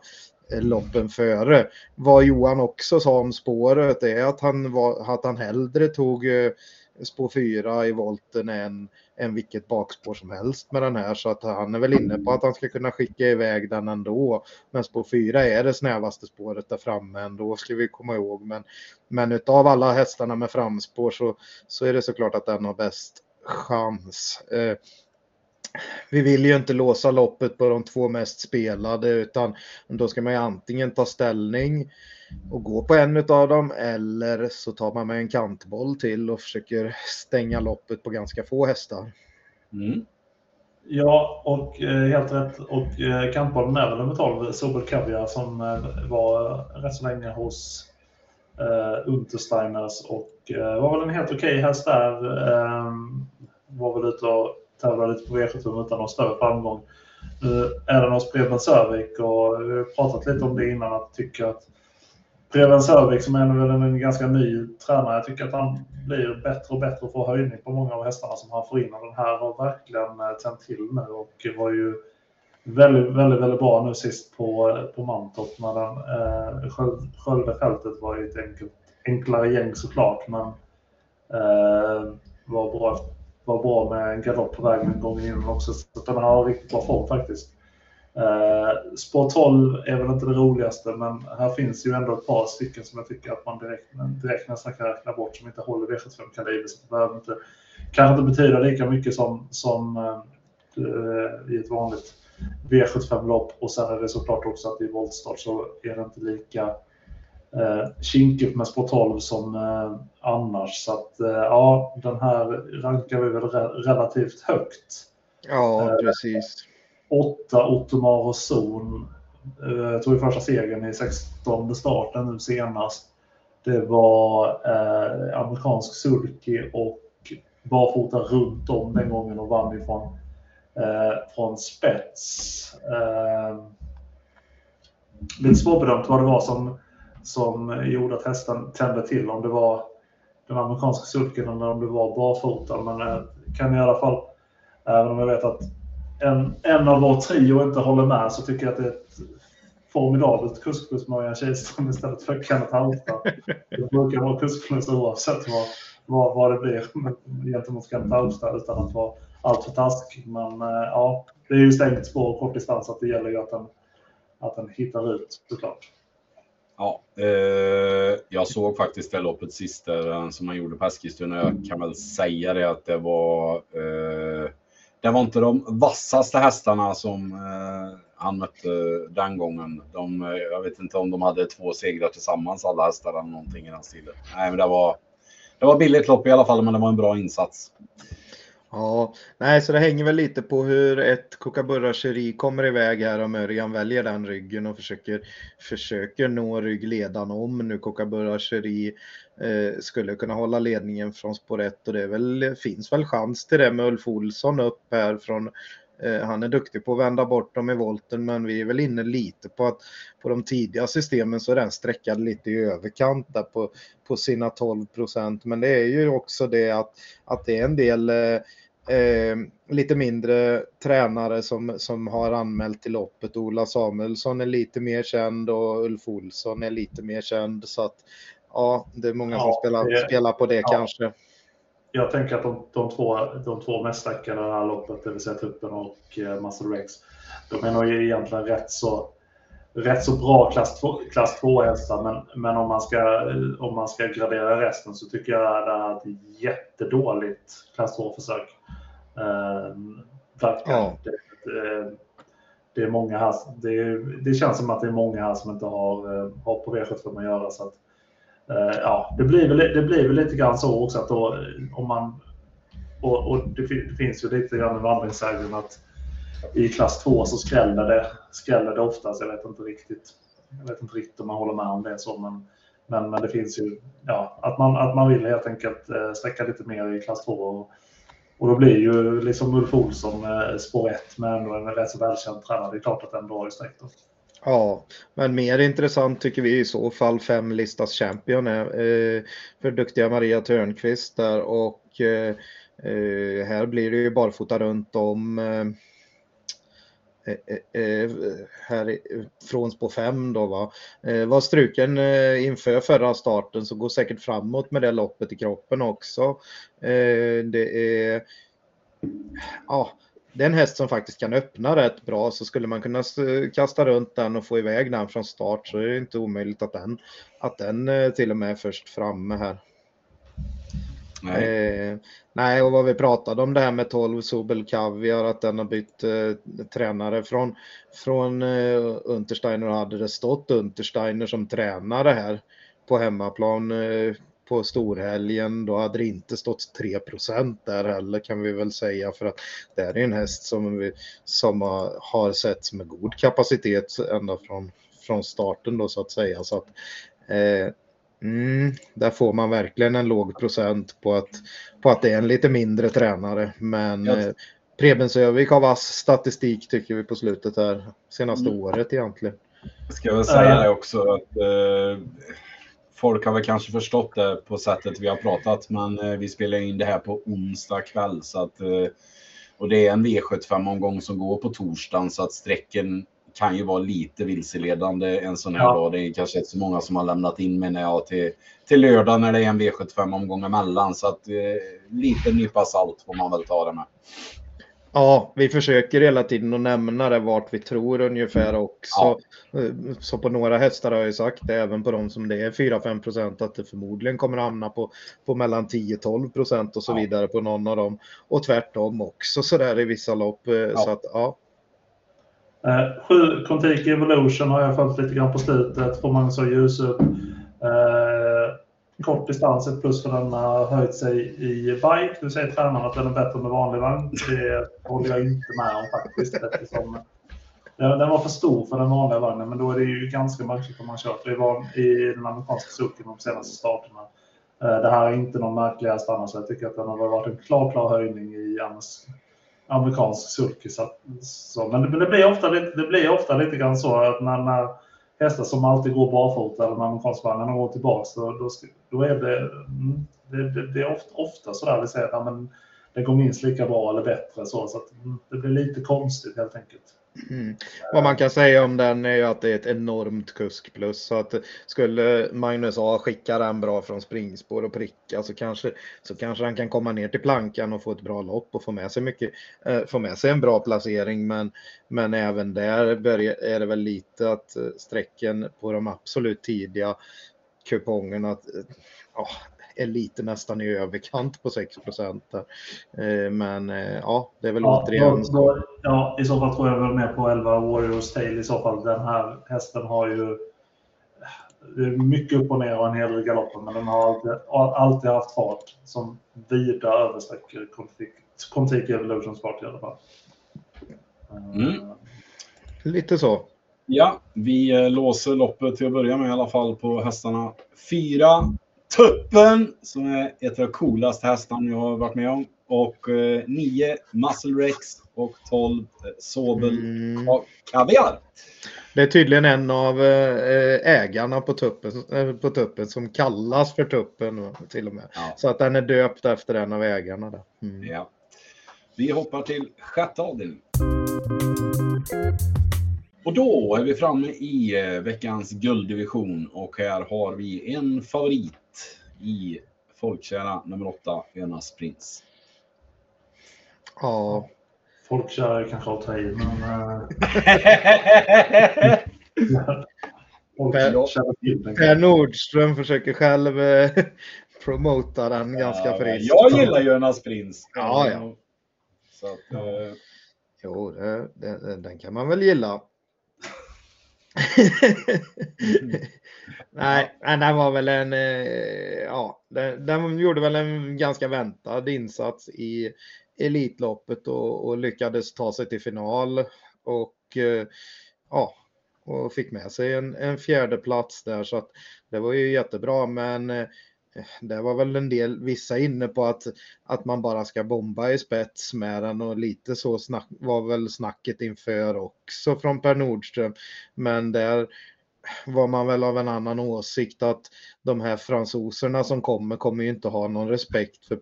Eh, loppen före. Vad Johan också sa om spåret är att han, var, att han hellre tog eh, spår 4 i volten än, än vilket bakspår som helst med den här. Så att han är väl inne på att han ska kunna skicka iväg den ändå. Men spår 4 är det snävaste spåret där framme ändå ska vi komma ihåg. Men, men utav alla hästarna med framspår så, så är det såklart att den har bäst chans. Eh, vi vill ju inte låsa loppet på de två mest spelade utan då ska man ju antingen ta ställning och gå på en av dem eller så tar man med en kantboll till och försöker stänga loppet på ganska få hästar. Mm. Ja, och eh, helt rätt. Och eh, kantbollen är väl nummer 12, Sobel Kaviar, som eh, var rätt så länge hos eh, Untersteiners och eh, var väl en helt okej okay häst där. Eh, var väl ute och tävla lite på V75 utan någon större framgång. Nu är den hos Preben Sörvik och eh, vi har pratat lite om det innan att tycka att Preben Sörvik som är väl en ganska ny tränare, jag tycker att han blir bättre och bättre och får höjning på många av hästarna som han får in och den här har verkligen eh, tänt till nu och var ju väldigt, väldigt, väldigt bra nu sist på, eh, på Mantorp när den eh, Skövdefältet var ju ett enkelt, enklare gäng såklart men eh, var bra var bra med en galopp på vägen en gång innan också. Så den har riktigt bra form faktiskt. Eh, Spår 12 är väl inte det roligaste, men här finns ju ändå ett par stycken som jag tycker att man direkt, direkt nästan kan räkna bort som inte håller V75-kaliber. Så det behöver inte, kanske inte betyda lika mycket som, som eh, i ett vanligt V75-lopp. Och sen är det såklart också att i voltstart så är det inte lika kinkigt med spår 12 som eh, annars. Så att eh, ja, den här rankar vi väl re relativt högt. Ja, eh, precis. Åtta Ottomar och Zon eh, tog ju första segern i 16 starten nu senast. Det var eh, amerikansk sulky och barfota runt om den gången och vann ifrån eh, från spets. Eh, lite svårbedömt vad det var som som gjorde att hästen tände till om det var den amerikanska sulken eller om det var barfota. Men eh, kan i alla fall, även om jag vet att en, en av vår trio inte håller med så tycker jag att det är ett formidabelt kuskplus med Kihlström istället för Kenneth Halmstad. Det brukar vara kuskplus oavsett vad, vad, vad det blir gentemot Kenneth Halmstad utan att vara alltför taskig. Men eh, ja, det är ju stängt spår och kort distans att det gäller ju att den, att den hittar ut såklart. Ja, eh, jag såg faktiskt det loppet sist där, eh, som man gjorde på Eskilstuna. Jag kan väl säga det att det var. Eh, det var inte de vassaste hästarna som eh, han mötte den gången. De, eh, jag vet inte om de hade två segrar tillsammans alla hästar eller någonting i den stilen. Nej, men det var. Det var billigt lopp i alla fall, men det var en bra insats. Ja, nej, så det hänger väl lite på hur ett Kookaburra Cherie kommer iväg här om Örjan väljer den ryggen och försöker, försöker nå ryggledan om nu Kookaburra Cherie eh, skulle kunna hålla ledningen från spår 1 och det väl, finns väl chans till det med Ulf Olsson upp här från han är duktig på att vända bort dem i volten men vi är väl inne lite på att på de tidiga systemen så är den sträckad lite i överkant där på, på sina 12 procent. Men det är ju också det att, att det är en del eh, eh, lite mindre tränare som, som har anmält till loppet. Ola Samuelsson är lite mer känd och Ulf Olsson är lite mer känd. Så att ja, det är många som spelar, det, spelar på det ja. kanske. Jag tänker att de, de, två, de två mest stackade det här loppet, det vill säga Tuppen och eh, Muscle Rex, de är nog egentligen rätt så rätt så bra klass 2, klass 2 hästar, men, men om, man ska, om man ska gradera resten så tycker jag det är ett jättedåligt klass 2-försök. Eh, Ja. Det, det, det, är många här, det, det, känns som att det är många här som inte har, eh, har på V75 att göra. Så att, eh, Eh, ja, det, blir väl, det blir väl lite grann så också att då, eh, om man och, och det, det, finns ju lite grann i vandringssägen att i klass 2 så skräller det, skräller det oftast. Jag vet inte riktigt. Jag vet inte riktigt om man håller med om det så, men, men, men det finns ju ja, att man, att man vill helt enkelt eh, sträcka lite mer i klass 2 och, och då blir ju liksom Ulf Olsson spår 1 med ändå en rätt så välkänd tränare. Det är klart att den drar i sträck. då. Ja, men mer intressant tycker vi i så fall fem listas champion är eh, för duktiga Maria Törnqvist där och eh, eh här blir det ju barfota runt om eh, Eh, eh, eh här från spår 5 då va. Eh, var struken inför förra starten så går säkert framåt med det loppet i kroppen också. Det är ja, det är en häst som faktiskt kan öppna rätt bra så skulle man kunna kasta runt den och få iväg den från start så är det inte omöjligt att den, att den till och med är först framme här. Nej. Eh, nej, och vad vi pratade om det här med 12 Sobel Kaviar, att den har bytt eh, tränare från, från eh, Untersteiner hade det stått Untersteiner som tränare här på hemmaplan eh, på storhelgen, då hade det inte stått 3 där heller kan vi väl säga för att det är en häst som, vi, som har, har sett med god kapacitet ända från, från starten då så att säga. Så att, eh, Mm, där får man verkligen en låg procent på att, på att det är en lite mindre tränare. Men eh, Prebens Övik har vass statistik tycker vi på slutet här. Senaste mm. året egentligen. Ska väl säga det också att eh, folk har väl kanske förstått det på sättet vi har pratat. Men eh, vi spelar in det här på onsdag kväll. Så att, eh, och det är en V75-omgång som går på torsdagen så att strecken kan ju vara lite vilseledande en sån här ja. dag. Det är kanske inte så många som har lämnat in menar jag till, till lördag när det är en V75-omgång emellan. Så att eh, lite nypa salt får man väl ta det med. Ja, vi försöker hela tiden att nämna det vart vi tror ungefär också. Ja. Eh, så på några hästar har jag sagt det, även på de som det är 4-5 procent, att det förmodligen kommer att hamna på, på mellan 10-12 procent och så ja. vidare på någon av dem. Och tvärtom också så där i vissa lopp. Eh, ja. Så att ja, Eh, sju Contiki Evolution har jag följt lite grann på slutet. Får man så ljus upp. Eh, kort distans, ett plus för den har höjt sig i bike. Nu säger tränaren att den är bättre med vanlig vagn. Det håller jag inte med om faktiskt. Eftersom den var för stor för den vanliga vagnen, men då är det ju ganska märkligt om man kört. Det var i den amerikanska suken de senaste starterna. Eh, det här är inte någon märklig häst annars. Jag tycker att den har varit en klar, klar höjning i amerikansk sulky. Så, så, men, det, men det, blir ofta lite, det blir ofta lite grann så att när, när hästar som alltid går barfota eller när amerikanskvagnarna går tillbaka. Så då, då är det, mm, det, det, det är ofta, ofta så där vi säger att ja, det går minst lika bra eller bättre. Så, så att, mm, det blir lite konstigt helt enkelt. Mm. Vad man kan säga om den är ju att det är ett enormt kuskplus. Så att skulle Magnus A skicka den bra från springspår och pricka så kanske, så kanske han kan komma ner till plankan och få ett bra lopp och få med sig, mycket, eh, få med sig en bra placering. Men, men även där börjar, är det väl lite att eh, strecken på de absolut tidiga kupongerna, att, eh, oh, är lite nästan i överkant på 6 procent. Eh, men eh, ja, det är väl ja, återigen. Då, ja, i så fall tror jag väl mer på 11 Warriors Tale i så fall. Den här hästen har ju mycket upp och ner och en hel del galopper, men den har alltid, alltid haft fart som vida översträcker Contiki Evolution Sport i alla fall. Mm. Eh, Lite så. Ja, vi låser loppet till att börja med i alla fall på hästarna. Fyra Tuppen, som är ett av de coolaste hästarna jag har varit med om. Och eh, nio Muscle Rex och 12 eh, Sobel Mm. och Kaviar. Det är tydligen en av eh, ägarna på tuppen, eh, på tuppen som kallas för tuppen till och med. Ja. Så att den är döpt efter en av ägarna. Där. Mm. Ja. Vi hoppar till sjätte avdelningen. Och då är vi framme i veckans gulddivision och här har vi en favorit i folkkära nummer åtta, Önas Prins. Ja, Folkkära är kanske att ta i, men... eh, Per-. Per Nordström försöker själv eh, promota den ganska Ja, friskt. Jag gillar ju Önas Prins. Ja, ja. Så att, eh, Jo, det, det, den kan man väl gilla. Nej, den var väl en, eh, ja, den, den gjorde väl en ganska väntad insats i Elitloppet och, och lyckades ta sig till final och eh, ja, och fick med sig en, en fjärde plats där så att det var ju jättebra men eh, det var väl en del, vissa inne på att, att man bara ska bomba i spets med den och lite så snack, var väl snacket inför också från Per Nordström. Men där var man väl av en annan åsikt att de här fransoserna som kommer kommer ju inte ha någon respekt för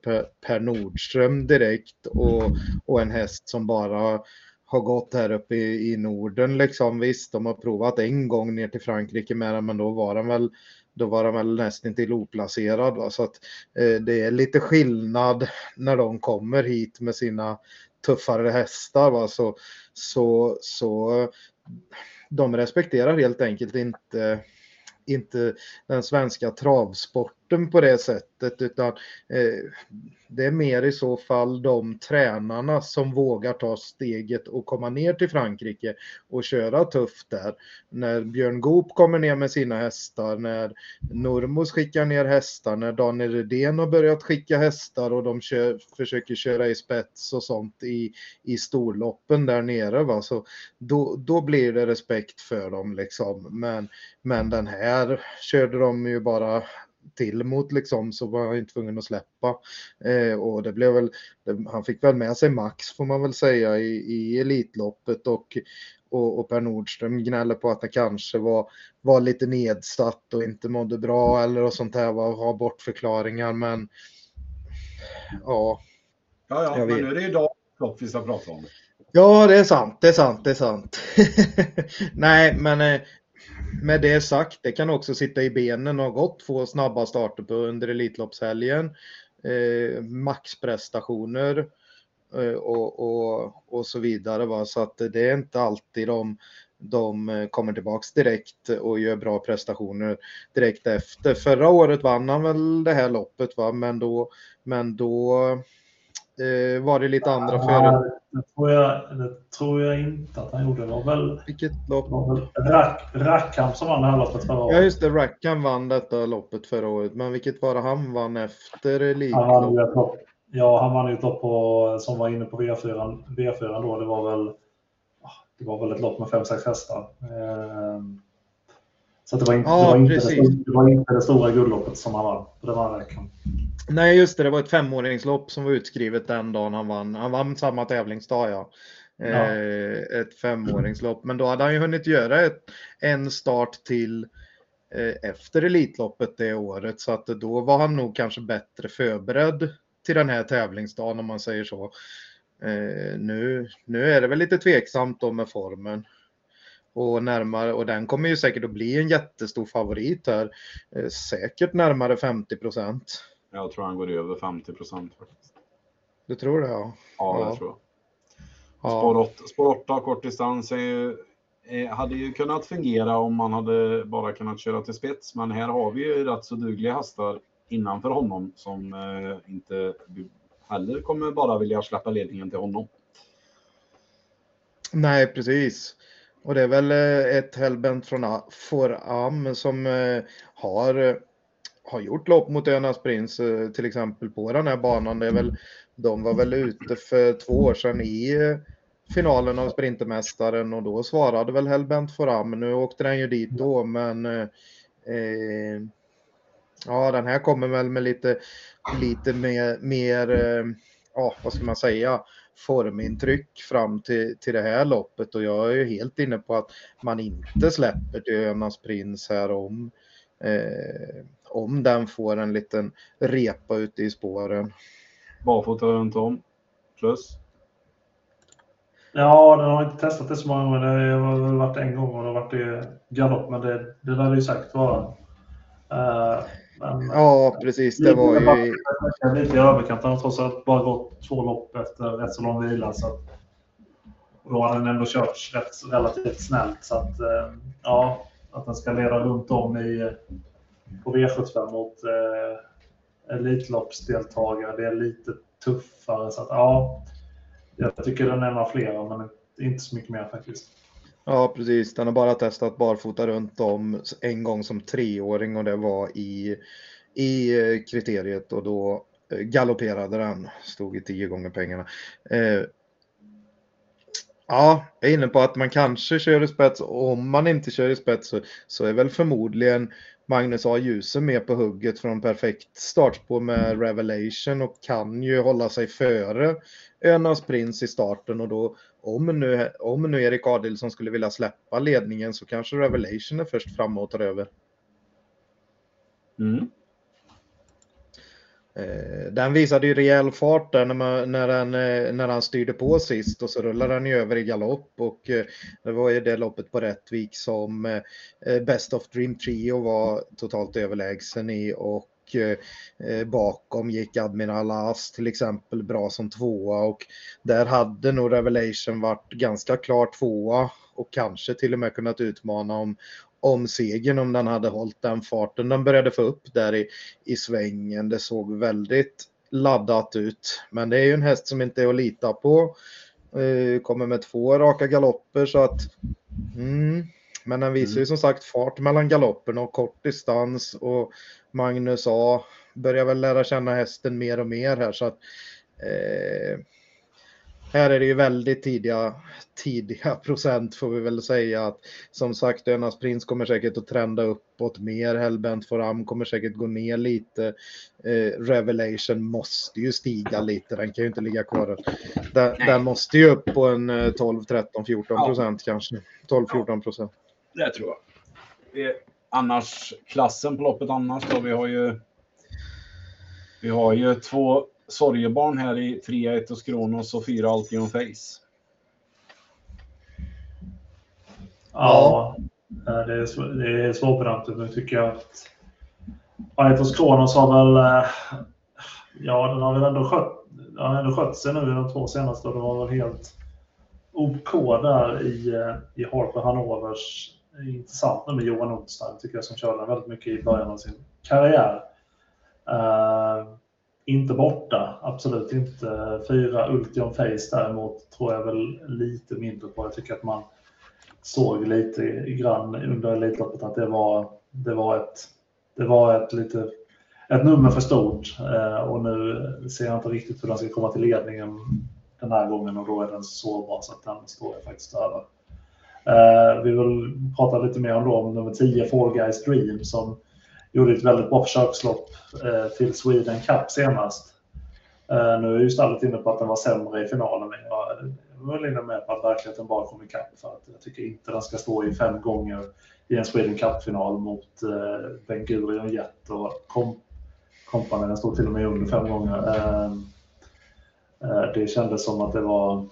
Per, Nordström direkt och, och en häst som bara har gått här uppe i, i Norden liksom. Visst, de har provat en gång ner till Frankrike med den, men då var den väl då var den väl nästan till oplacerad. Va? Så att eh, det är lite skillnad när de kommer hit med sina tuffare hästar. Va? Så, så, så de respekterar helt enkelt inte inte den svenska travsporten på det sättet utan eh, det är mer i så fall de tränarna som vågar ta steget och komma ner till Frankrike och köra tufft där. När Björn Goop kommer ner med sina hästar, när Normos skickar ner hästar, när Daniel Redén har börjat skicka hästar och de kör, försöker köra i spets och sånt i, i storloppen där nere. Va? Så då, då blir det respekt för dem liksom. Men, men den här körde de ju bara till mot liksom så var han ju tvungen att släppa. Eh, och det blev väl, det, han fick väl med sig max får man väl säga i, i Elitloppet och, och, och Per Nordström gnäller på att det kanske var, var lite nedsatt och inte mådde bra eller och sånt här, var, har bortförklaringar men ja. ja, ja, Jag men vet. nu är det ju dagens lopp vi ska prata om. Ja, det är sant, det är sant, det är sant. Nej, men eh, med det sagt, det kan också sitta i benen och ha gått två snabba starter på under Elitloppshelgen. Eh, maxprestationer eh, och, och, och så vidare. Va? Så att det är inte alltid de, de eh, kommer tillbaks direkt och gör bra prestationer direkt efter. Förra året vann han väl det här loppet, va? men då, men då eh, var det lite andra före. Ja, det, tror jag, det tror jag inte att han gjorde. Det var väl, Vilket lopp? Rack, Rackham som vann det här loppet förra Ja året. just det, Rackham vann detta loppet förra året. Men vilket var det han vann efter Han vann ju Elitlopp? ett lopp. Ja, han vann ju ett lopp på, som var inne på V4, V4 då. Det var väl, det var väl ett lopp med 5-6 hästar. Ehm, Så det, var inte, Ja, det, var inte det, det var inte det stora guldloppet som han vann. Det var Rackham. Nej just det, det var ett femåringslopp som var utskrivet den dagen han vann. Han vann samma tävlingsdag ja. Ja. Eh, ett femåringslopp. Men då hade han ju hunnit göra ett, en start till eh, efter Elitloppet det året. Så att då var han nog kanske bättre förberedd till den här tävlingsdagen om man säger så. Eh, nu, nu är det väl lite tveksamt då med formen. Och, närmare, och den kommer ju säkert att bli en jättestor favorit här. Eh, säkert närmare 50 procent. Jag tror han går över 50 procent. Du tror det ja? Ja, Ja. det tror jag. Ja. Spår 8, spår 8 kort distans är ju, hade ju kunnat fungera om man hade bara kunnat köra till spets. Men här har vi ju rätt så dugliga hästar innanför honom som eh, inte heller kommer bara vilja släppa ledningen till honom. Nej, precis. Och det är väl eh, ett Hellbent från Foram som eh, har eh, har gjort lopp mot Önas Prins till exempel på den här banan. Det är väl, de var väl ute för två år sedan i finalen av Sprintermästaren och då svarade väl Hellbent Foram. Nu åkte den ju dit då men eh, ja den här kommer väl med lite, lite mer, mer eh, ja vad ska man säga, formintryck fram till, till det här loppet och jag är ju helt inne på att man inte släpper till Önas Prins här om eh, om den får en liten repa ute i spåren. Barfota runt om. Plus? Ja, den har inte testat det så många gånger. Det har väl varit en gång och det har varit i galopp, men det, det lär det ju säkert vara. Uh, men, ja, precis. Det var ju... Lite i överkant. Han har trots allt bara gått två lopp efter rätt så lång vila. Så att, och då har den ändå kört rätt, relativt snällt. Så att, uh, ja, att den ska leda runt om i, på V75 mot eh, Elitloppsdeltagare. Det är lite tuffare. Så att, ja, jag tycker den är en av flera, men inte så mycket mer faktiskt. Ja, precis. Den har bara testat barfota runt om en gång som treåring och det var i, i eh, kriteriet och då eh, galopperade den. Stod i tio gånger pengarna. Eh, Ja, jag är inne på att man kanske kör i spets. Om man inte kör i spets så, så är väl förmodligen Magnus A. Djuse med på hugget från perfekt startspår med Revelation och kan ju hålla sig före Önas Prins i starten och då om nu, om nu Erik Adilsson skulle vilja släppa ledningen så kanske Revelation är först framme och tar över. Mm. Eh, den visade ju rejäl fart där när, man, när, den, eh, när han styrde på sist och så rullade han ju över i galopp och eh, det var ju det loppet på Rättvik som Best of Dream Trio var totalt överlägsen i och och eh, bakom gick Admiral As till exempel bra som tvåa och där hade nog Revelation varit ganska klar tvåa och kanske till och med kunnat utmana om, om segern om den hade hållit den farten den började få upp där i, i svängen. Det såg väldigt laddat ut. Men det är ju en häst som inte är att lita på. Eh, kommer med två raka galopper så att mm, men den visar ju mm. som sagt fart mellan galopperna och kort distans och Magnus A börjar väl lära känna hästen mer och mer här så att eh, här är det ju väldigt tidiga, tidiga procent får vi väl säga att som sagt Önas Prins kommer säkert att trenda uppåt mer. Hellbent Foram kommer säkert gå ner lite. Eh, Revelation måste ju stiga lite. Den kan ju inte ligga kvar. Den, den måste ju upp på en 12, 13, 14 procent ja. kanske. 12, 14 procent. Det tror jag. Det, annars klassen på loppet annars då. Vi har ju. Vi har ju två sorgebarn här i 3 1 och Kronos och 4 Altion Face. Ja, det är, det är svårbedömt. Typ. Nu tycker jag att Aetos Kronos har väl, eh, ja den har väl ändå skött, den har ändå skött sig nu i de två senaste och det var väl helt OK där i, eh, i Harper Hanovers intressant nu med Johan Olstein tycker jag som körde den väldigt mycket i början av sin karriär. Uh, inte borta, absolut inte. Fyra Ultion Face däremot tror jag väl lite mindre på. Jag tycker att man såg lite grann under Elitloppet att det var, det var ett, det var ett lite ett nummer för stort uh, och nu ser jag inte riktigt hur den ska komma till ledningen den här gången och då är den så sårbar så att den står jag faktiskt över. Eh, vi vill prata lite mer om, då, om nummer 10, Fall Guys Dream, som gjorde ett väldigt bra försökslopp eh, till Sweden Cup senast. Eh, nu är ju stallet inne på att den var sämre i finalen, men jag är inne med på att verkligheten bara kom ikapp för att jag tycker inte den ska stå i fem gånger i en Sweden Cup-final mot eh, Ben Gurion Jet och kom, kompani. Den stod till och med under fem gånger. det kändes som att det var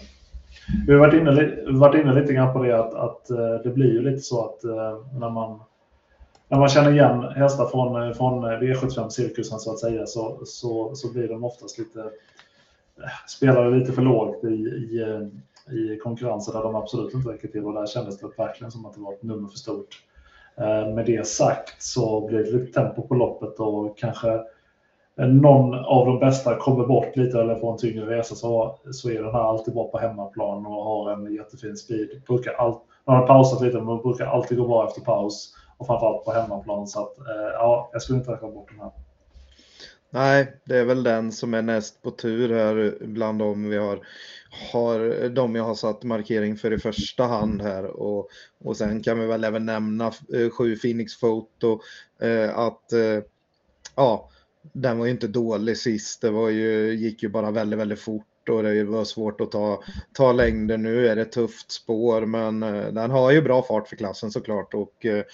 vi har varit inne, varit inne lite grann på det att, att eh, det blir ju lite så att eh, när man när man känner igen hästar från, från V75-cirkusen så att säga så, så, så blir de oftast lite, eh, spelar lite för lågt i, i, i konkurrensen där de absolut inte räcker till och där kändes det verkligen som att det var ett nummer för stort. Med det sagt så blir det lite tempo på loppet och kanske Eh, någon av de bästa kommer bort lite eller får en tyngre resa så, så är den här alltid bra på hemmaplan och har en jättefin speed. Brukar all, man har pausat lite men brukar alltid gå bra efter paus och framförallt på hemmaplan. Så att, eh, ja, jag skulle inte räkna bort den här. Nej, det är väl den som är näst på tur här bland dem vi har, har de jag har satt markering för i första hand här och, och sen kan vi väl även nämna eh, sju Phoenix Photo eh, att eh, ja, den var ju inte dålig sist. Det var ju, gick ju bara väldigt, väldigt fort och det var svårt att ta, ta längder. Nu är det tufft spår, men eh, den har ju bra fart för klassen såklart och, eh,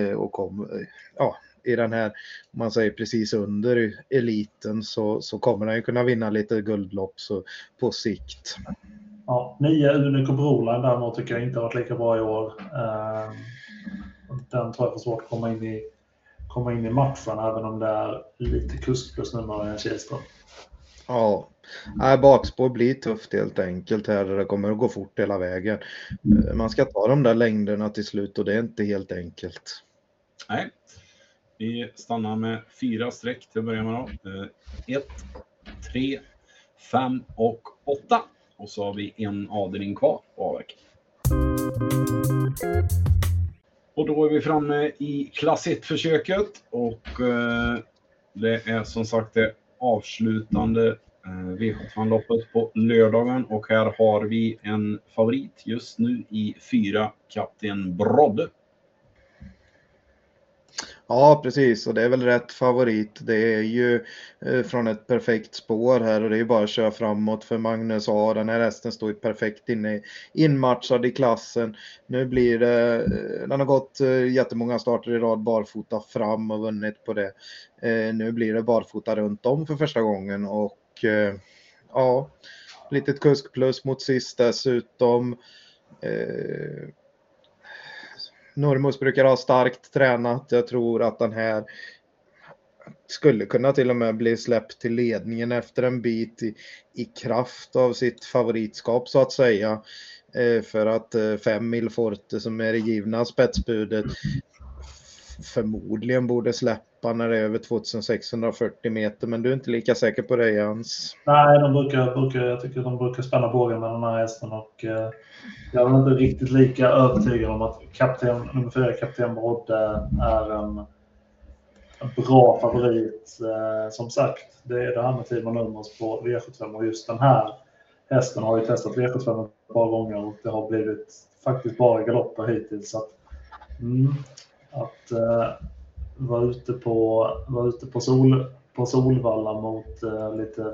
eh och kom, eh, ja, i den här, om man säger precis under eliten så, så kommer den ju kunna vinna lite guldlopp så, på sikt. Ja, nio Unico Broline däremot tycker jag inte har varit lika bra i år. Eh, den tror jag får svårt att komma in i, komma in i matchen även om det är lite kuskplus nu med Kihlström. Ja, Nej, bakspår blir tufft helt enkelt här. Det kommer att gå fort hela vägen. Man ska ta de där längderna till slut och det är inte helt enkelt. Nej, vi stannar med fyra streck till att börja med. Då. Eh, ett, tre, fem och åtta. Och så har vi en avdelning kvar på avverk. Och då är vi framme i klass 1-försöket och eh, det är som sagt det avslutande eh, V75-loppet på lördagen och här har vi en favorit just nu i fyra, Kapten Brodde. Ja, precis. Och det är väl rätt favorit. Det är ju eh, från ett perfekt spår här och det är bara att köra framåt för Magnus A. Den här hästen står ju perfekt inne, inmatchad i klassen. Nu blir det, eh, den har gått eh, jättemånga starter i rad barfota fram och vunnit på det. Nu blir det barfota runt om för första gången och ja, litet kusk plus mot sist dessutom. Normus brukar ha starkt tränat. Jag tror att den här skulle kunna till och med bli släppt till ledningen efter en bit i, i kraft av sitt favoritskap så att säga. Eh, för att eh, fem mil Forte som är det givna spetsbudet förmodligen borde släppa när det är över 2640 meter. Men du är inte lika säker på det Jens? Nej, de brukar, brukar, jag tycker de brukar spänna bågen med den här hästen och eh, jag är inte riktigt lika övertygad om att kapten, nummer fyra, kapten Brodde, är en, en bra favorit. Eh, som sagt, det är det här med Timon Nummers på V75 och just den här hästen har ju testat V75 ett par gånger och det har blivit faktiskt bara galopper hittills. Så att, mm, att eh, vara ute på, var ute på, sol, på Solvalla mot uh, lite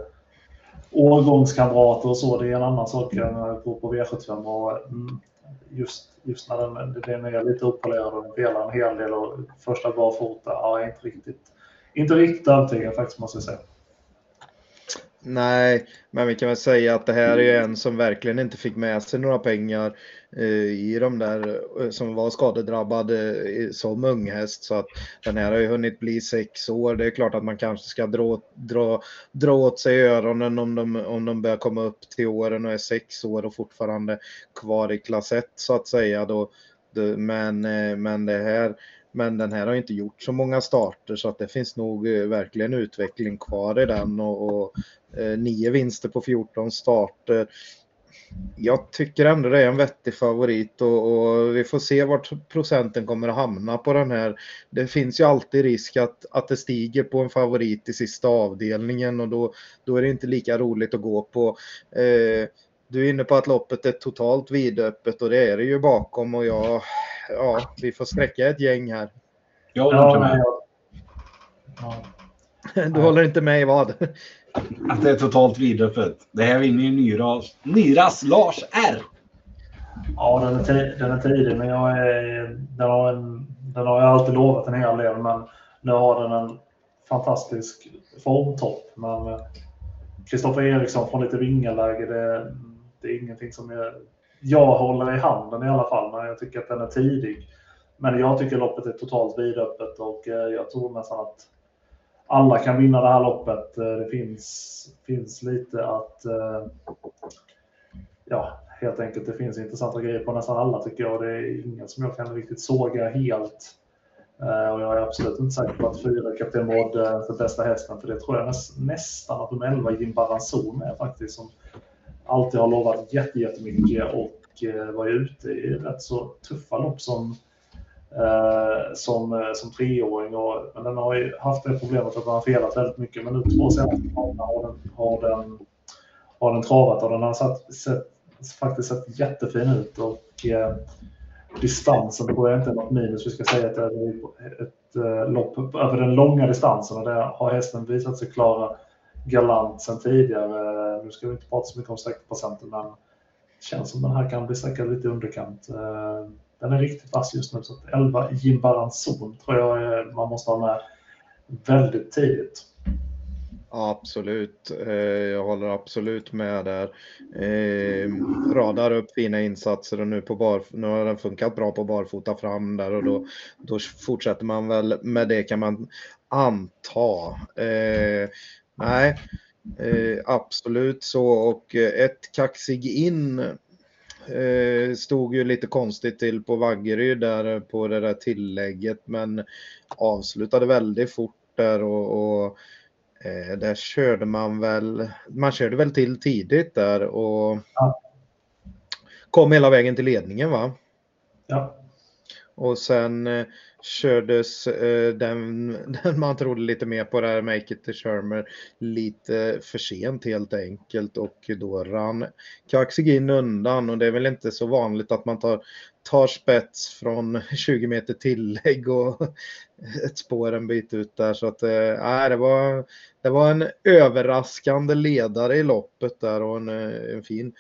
årgångskamrater och så, det är en annan sak än att gå på V75. Och, mm, just, just när den, den är lite upppolerad och den delar en hel del och första barfota, ja, inte riktigt, inte riktigt övertygad faktiskt måste jag säga. Nej, men vi kan väl säga att det här är en som verkligen inte fick med sig några pengar eh, i de där eh, som var skadedrabbad eh, som unghäst. Så att den här har ju hunnit bli sex år. Det är klart att man kanske ska dra, dra, dra åt sig öronen om de, om de börjar komma upp till åren och är sex år och fortfarande kvar i klass 1 så att säga. Då. Men, eh, men det här men den här har inte gjort så många starter så att det finns nog eh, verkligen utveckling kvar i den och, och Eh, nio vinster på 14 starter. Jag tycker ändå det är en vettig favorit och, och, vi får se vart procenten kommer att hamna på den här. Det finns ju alltid risk att, att det stiger på en favorit i sista avdelningen och då, då är det inte lika roligt att gå på. Eh, du är inne på att loppet är totalt vidöppet och det är det ju bakom och jag, ja, vi får sträcka ett gäng här. Jag håller inte med. Ja. Du håller inte med i vad? Att det är totalt vidöppet. Det här vinner ju Nyras, Nyras Lars R. Ja, den är, den är tidig, men jag är, den, har en, den har jag alltid lovat en hel del. Men nu har den en fantastisk formtopp. Men Kristoffer Eriksson från lite vingeläge, det, det är ingenting som jag, jag håller i handen i alla fall. Men jag tycker att den är tidig. Men jag tycker loppet är totalt vidöppet och eh, jag tror nästan att alla kan vinna det här loppet. Eh, det finns, finns lite att... Eh, ja, helt enkelt. Det finns intressanta grejer på nästan alla tycker jag. Det är inget som jag kan riktigt såga helt. Och jag är absolut inte säker på att fyra Kapten Mod för bästa hästen. För det tror jag nästan att de elva Jim Baranzon är faktiskt. Som alltid har lovat jättemycket och eh, var ute i rätt så tuffa lopp som eh, som, eh, som treåring. Och, men den har ju haft det problemet att den har felat väldigt mycket. Men nu två senaste månaderna har den, har, den, har den travat och den har satt, sett, faktiskt sett jättefin ut. Och, eh, distansen tror jag inte är något minus. Vi ska säga att det är ett, ett ett lopp över den långa distansen och det har hästen visat sig klara galant sen tidigare. Nu ska vi inte prata så mycket om sträckprocenten men det känns som den här kan bli sträckad lite i underkant. Eh, den är riktigt vass just nu så att 11 Jimbaranzon tror jag eh, man måste ha med väldigt tidigt. Absolut, eh, jag håller absolut med där. Radar upp fina insatser och nu, på bar, nu har den funkat bra på barfota fram där och då, då fortsätter man väl med det kan man anta. Eh, nej, absolut så och ett kaxig in stod ju lite konstigt till på Vaggeryd där på det där tillägget men avslutade väldigt fort där och, och Eh, där körde man väl, man körde väl till tidigt där och ja. kom hela vägen till ledningen va? Ja. Och sen eh, kördes eh, den, den man trodde lite mer på där, Make It to Shermer lite för sent helt enkelt och då rann Kaxigin undan och det är väl inte så vanligt att man tar, tar spets från 20 meter tillägg och ett spår en bit ut där så att eh, det var det var en överraskande ledare i loppet där och en, eh, en fin,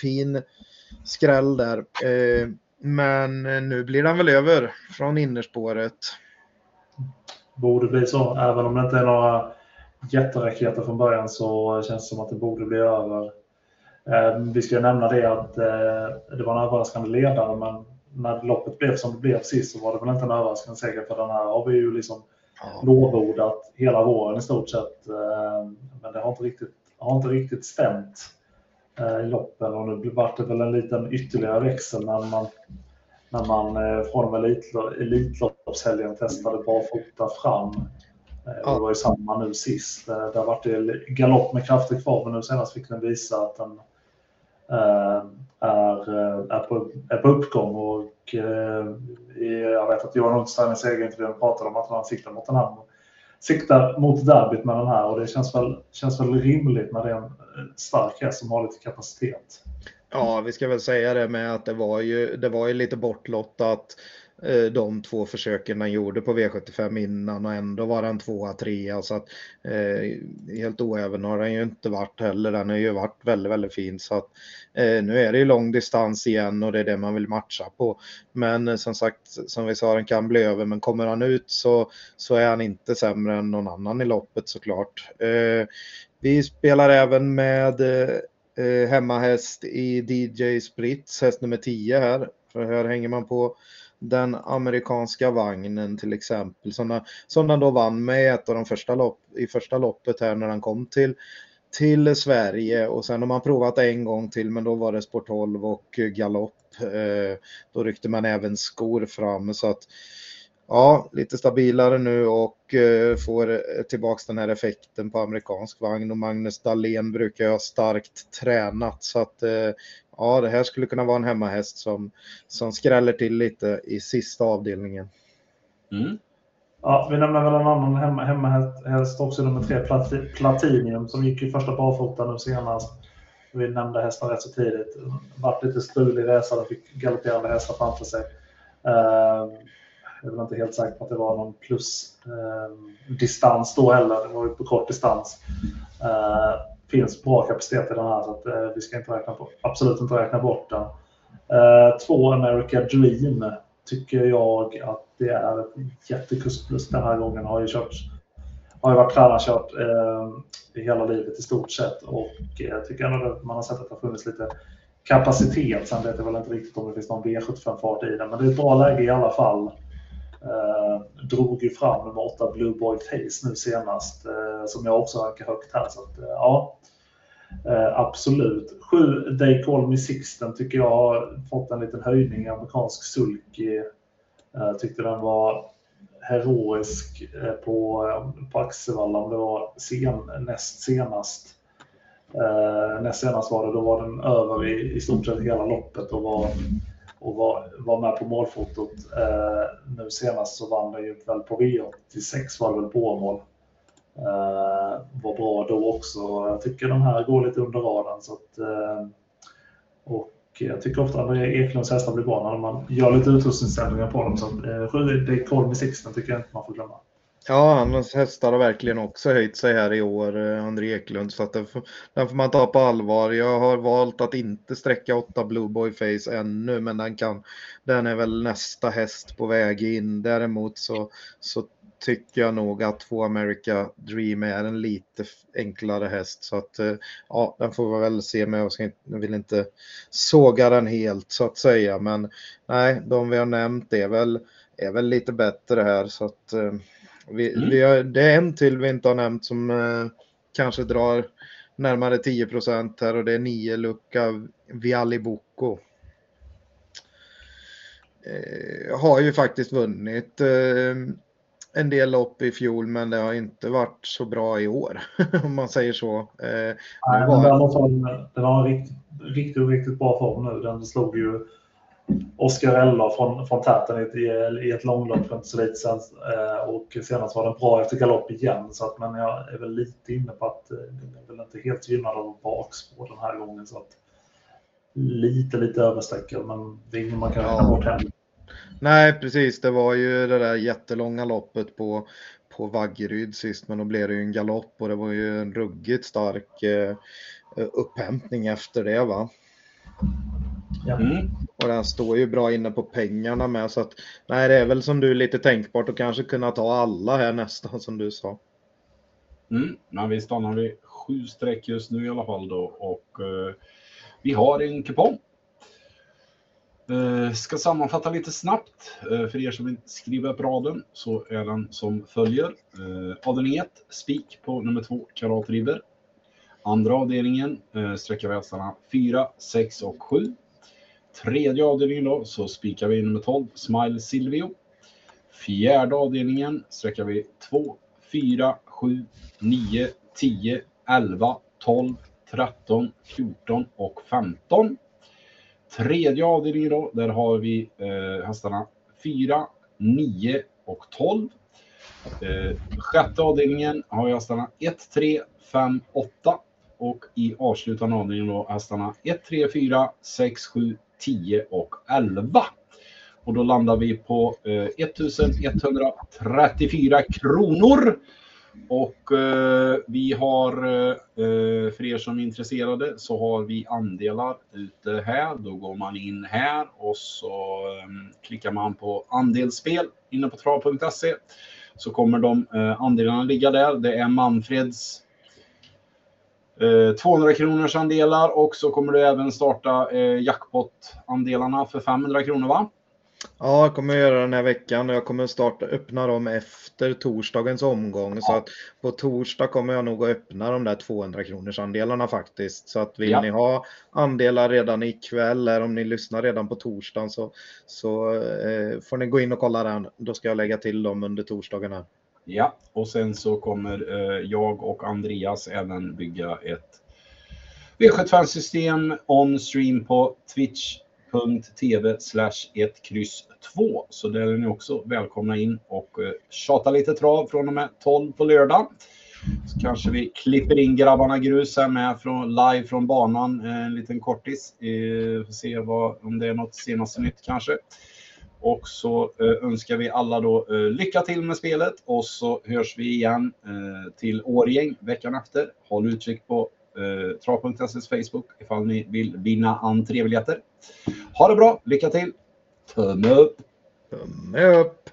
fin skräll där. Eh, men nu blir han väl över från innerspåret. Borde bli så. Även om det inte är några jätteraketer från början så känns det som att det borde bli över. Eh, vi ska nämna det att eh, det var en överraskande ledare men när loppet blev som det blev sist så var det väl inte en överraskande seger för den här har vi ju liksom ja. lovordat hela våren i stort sett. Eh, men det har inte riktigt, har inte riktigt stämt i loppen och nu vart det väl en liten ytterligare växel när man, när man eh, från och med Elitloppshelgen testade barfota fram. Ja. Eh, det var ju samma nu sist. Eh, där vart det galopp med krafter kvar men nu senast fick den visa att den är, är, på, är på uppgång och jag vet att Johan Hultstein i segerintervjun pratade om att han siktar mot den här siktar mot derbyt med den här och det känns väl, känns väl rimligt när det är en stark häst som har lite kapacitet. Ja, vi ska väl säga det med att det var ju, det var ju lite bortlottat Eh, de två försöken han gjorde på V75 innan och ändå var den tvåa, trea så att eh, helt oäven har den ju inte varit heller. Den har ju varit väldigt, väldigt fin så att eh, nu är det ju lång distans igen och det är det man vill matcha på. Men eh, som sagt, som vi sa, den kan bli över men kommer han ut så, så är han inte sämre än någon annan i loppet såklart. Eh, vi spelar även med eh, eh hemmahäst i DJ Spritz, häst nummer 10 här. För här hänger man på den amerikanska vagnen till exempel. Som, som den då vann med ett av de första lopp, i första loppet här när han kom till, till Sverige. Och sen har man provat en gång till men då var det sport 12 och galopp. Eh, då ryckte man även skor fram. Så att ja, lite stabilare nu och eh, får tillbaks den här effekten på amerikansk vagn och Magnus Dahlén brukar ju ha starkt tränat så att eh, ja, det här skulle kunna vara en hemmahäst som, som skräller till lite i sista avdelningen. Mm. Ja, vi nämner väl en annan hemma, hemmahäst också, nummer tre, Platinium, som gick i första barfota nu senast. Vi nämnde hästen rätt så tidigt. Vart lite strulig resa, fick galopperande hästar framför sig. Uh, jag är inte helt säker på att det var någon plusdistans eh, då heller. Det var ju på kort distans. Eh, finns bra kapacitet i den här så att, eh, vi ska inte räkna på, absolut inte räkna bort den. Eh, två America Dream tycker jag att det är ett jättekuskplus den här gången. Har ju kört har ju varit tränarkört eh, i hela livet i stort sett och eh, jag tycker ändå att man har sett att det har funnits lite kapacitet. Sen vet jag väl inte riktigt om det finns någon V75-fart i den, men det är ett bra läge i alla fall. Eh, drog ju fram nummer 8 Blue Boy Face nu senast eh, som jag också rankar högt här. Så att, eh, ja, eh, absolut. 7 They Call Me Sixten tycker jag har fått en liten höjning. Amerikansk sulky. Eh, tyckte den var heroisk eh, på, eh, på Axevalla om det var sen, näst senast. Eh, näst senast var det, då var den över i, i stort sett hela loppet och var och var, var med på målfotot. Eh, nu senast så vann den ju väl på V86 var det väl på mål. Eh, var bra då också. Jag tycker den här går lite under radarn. Så att, eh, och jag tycker ofta att Eklunds hästar blir bra när man gör lite utrustningsställningar på dem. Så eh, det är Kolm i Sixten tycker jag inte man får glömma. Ja, hans hästar har verkligen också höjt sig här i år, eh, André Eklund. Så att den, får, den får man ta på allvar. Jag har valt att inte sträcka åtta Blue Boy Face ännu, men den, kan, den är väl nästa häst på väg in. Däremot så, så tycker jag nog att två America Dream är en lite enklare häst. Så att eh, ja, den får vi väl se med. Jag vill inte såga den helt så att säga. Men nej, de vi har nämnt är väl, är väl lite bättre här. Så att eh, vi, mm. vi har, det är en till vi inte har nämnt som eh, kanske drar närmare 10 procent här och det är nio lucka Viali Bocco. Eh, har ju faktiskt vunnit eh, en del lopp i fjol men det har inte varit så bra i år om man säger så. Eh, Nej, var... den, har, den har riktigt, riktigt, riktigt bra form nu. Den slog ju Oscar från, från Täten i, i ett långlopp för inte så lite och senast var den bra efter galopp igen. Så att, men jag är väl lite inne på att den eh, är väl inte helt gynnad av bakspår den här gången. Så att, lite, lite översträckad, men det är inget man kan räkna ja. bort heller. Nej, precis. Det var ju det där jättelånga loppet på, på Vaggeryd sist, men då blev det ju en galopp och det var ju en ruggigt stark eh, upphämtning efter det. va? Mm. Och den står ju bra inne på pengarna med så att nej det är väl som du lite tänkbart att kanske kunna ta alla här nästan som du sa. Mm. Men vi stannar vid sju streck just nu i alla fall då och uh, vi har en kupong. Uh, ska sammanfatta lite snabbt. Uh, för er som vill skriva upp raden så är den som följer. Uh, avdelning 1, spik på nummer 2, Karat River. Andra avdelningen uh, sträcker vi hästarna 4, 6 och 7. Tredje avdelningen då så spikar vi nummer 12, Smile Silvio. Fjärde avdelningen sträcker vi 2, 4, 7, 9, 10, 11, 12, 13, 14 och 15. Tredje avdelningen då, där har vi eh, hästarna 4, 9 och 12. Eh, sjätte avdelningen har vi hästarna 1, 3, 5, 8. Och i avslutande avdelningen då hästarna 1, 3, 4, 6, 7, 10 och 11. Och då landar vi på eh, 1134 kronor. Och eh, vi har, eh, för er som är intresserade, så har vi andelar ute här. Då går man in här och så eh, klickar man på andelsspel inne på trav.se. Så kommer de eh, andelarna ligga där. Det är Manfreds 200 eh, kronors andelar och så kommer du även starta eh, jackpot-andelarna för 500 kronor va? Ja, jag kommer göra den här veckan och jag kommer starta öppna dem efter torsdagens omgång. Ja. Så att på torsdag kommer jag nog att öppna de där 200 kronors andelarna faktiskt. Så att vill ja. ni ha andelar redan ikväll eller om ni lyssnar redan på torsdagen så, så eh, får ni gå in och kolla den. Då ska jag lägga till dem under torsdagen här. Ja, och sen så kommer eh, jag och Andreas även bygga ett V75-system on stream på twitch.tv slash 1 kryss 2. Så där är ni också välkomna in och eh, tjata lite trav från och med 12 på lördag. Så kanske vi klipper in grabbarna grus här med från, live från banan, eh, en liten kortis. Eh, får se vad, om det är något senaste nytt kanske. Och så eh, önskar vi alla då eh, lycka till med spelet och så hörs vi igen eh, till Årgäng veckan efter. Håll utkik på eh, trav.ses Facebook ifall ni vill vinna entrébiljetter. Ha det bra, lycka till! Tumme upp! Tumme upp!